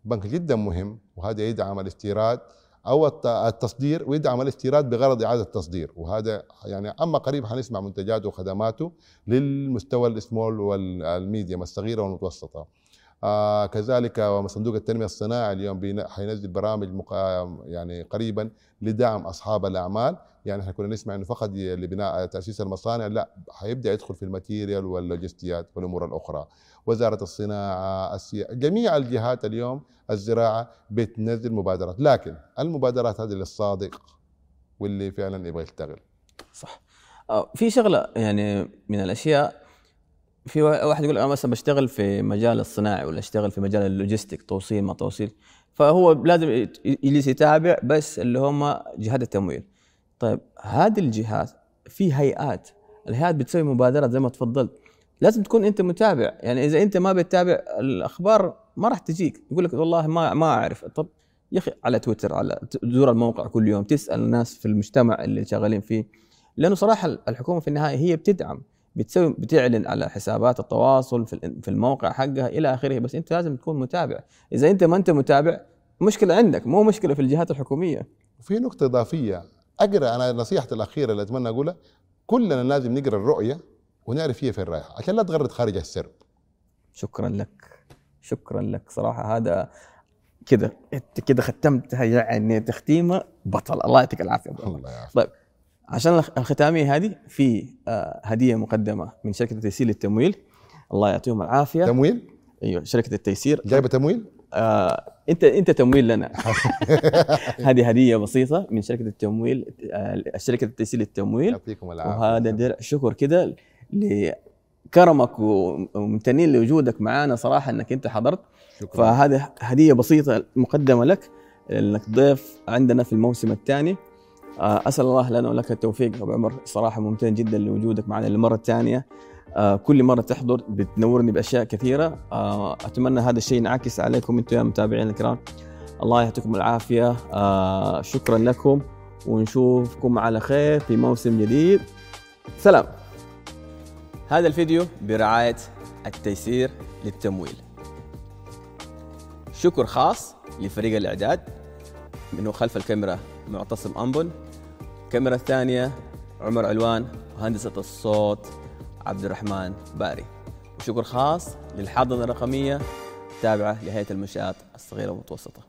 بنك جدا مهم وهذا يدعم الاستيراد. أو الت- التصدير ويدعم الاستيراد بغرض إعادة التصدير. وهذا يعني أما قريب حنسمع منتجاته وخدماته للمستوى ال small وال medium الصغيره والمتوسطه آه كذلك صندوق التنمية الصناعي اليوم حينزل برامج يعني قريبا لدعم أصحاب الأعمال. يعني إحنا كنا نسمع إنه فقط لبناء تأسيس المصانع لا حيبدأ يدخل في ال material واللوجستيات والأمور الأخرى. وزارة الصناعة السيا... جميع الجهات اليوم الزراعة بتنزل مبادرات لكن المبادرات هذه للصادق واللي فعلا يبغى يشتغل. صح. آه، في شغلة يعني من الأشياء في وا- واحد يقول أنا مثلا بشتغل في مجال الصناعي ولا أشتغل في مجال ال logistic توصيل ما توصيل. فهو لازم يجلس يتابع بس اللي هم جهات التمويل. طيب هذه الجهات في هيئات الهيئات بتسوي مبادرات زي ما تفضلت. لازم تكون أنت متابع. يعني إذا أنت ما بتتابع الأخبار ما راح تجيك. يقول لك والله ما ما أعرف. طب يا أخي على تويتر على تزور الموقع كل يوم تسأل الناس في المجتمع اللي شغالين فيه. لأنه صراحة الحكومة في النهاية هي بتدعم بتسوي بتعلن على حسابات التواصل في ال- في الموقع حقها إلى آخره. بس أنت لازم تكون متابع. إذا أنت ما أنت متابع مشكلة عندك مو مشكلة في الجهات الحكومية. وفي نقطة إضافية. أقرأ أنا نصيحتي الأخيرة اللي أتمنى أقولها. كلنا لازم نقرأ الرؤية ونعرف هي فين رايحة عشان لا تغرد خارج السرب. شكرا لك. شكرا لك. صراحة هذا كده انت كده ختمتها يعني تختيمة. بطل. الله يعطيك العافية. الله يعافيك. طيب عشان الخ- الختامية هذه في آه، هدية مقدمة من شركة تيسير للتمويل. الله يعطيهم العافية. تمويل؟ أيوه شركة التيسير. جايبة تمويل؟ آه أنت أنت تمويل لنا. (laughs) هذه هدية بسيطة من شركة التمويل آه شركة التيسير للتمويل. يعطيكم العافية. وهذا درع. شكر كده لكرمك وممتنين لوجودك معنا صراحة إنك أنت حضرت. شكرا. فهذه هدية بسيطة مقدمة لك انك ضيف عندنا في الموسم الثاني. آه، أسأل الله لنا ولك التوفيق أبو عمر. صراحة ممتن جدا لوجودك معنا للمرة الثانية. آه، كل مرة تحضر بتنورني بأشياء كثيرة. آه، أتمنى هذا الشيء ينعكس عليكم أنتم يا متابعين الكرام. الله يعطيكم العافية. شكرا لكم ونشوفكم على خير في موسم جديد. سلام. هذا الفيديو برعاية التيسير للتمويل. شكر خاص لفريق الإعداد منه خلف الكاميرا معتصم انبل الكاميرا الثانية عمر علوان وهندسه الصوت عبد الرحمن باري. وشكر خاص للحاضنة الرقمية تابعة لهيئة المنشآت الصغيرة والمتوسطة.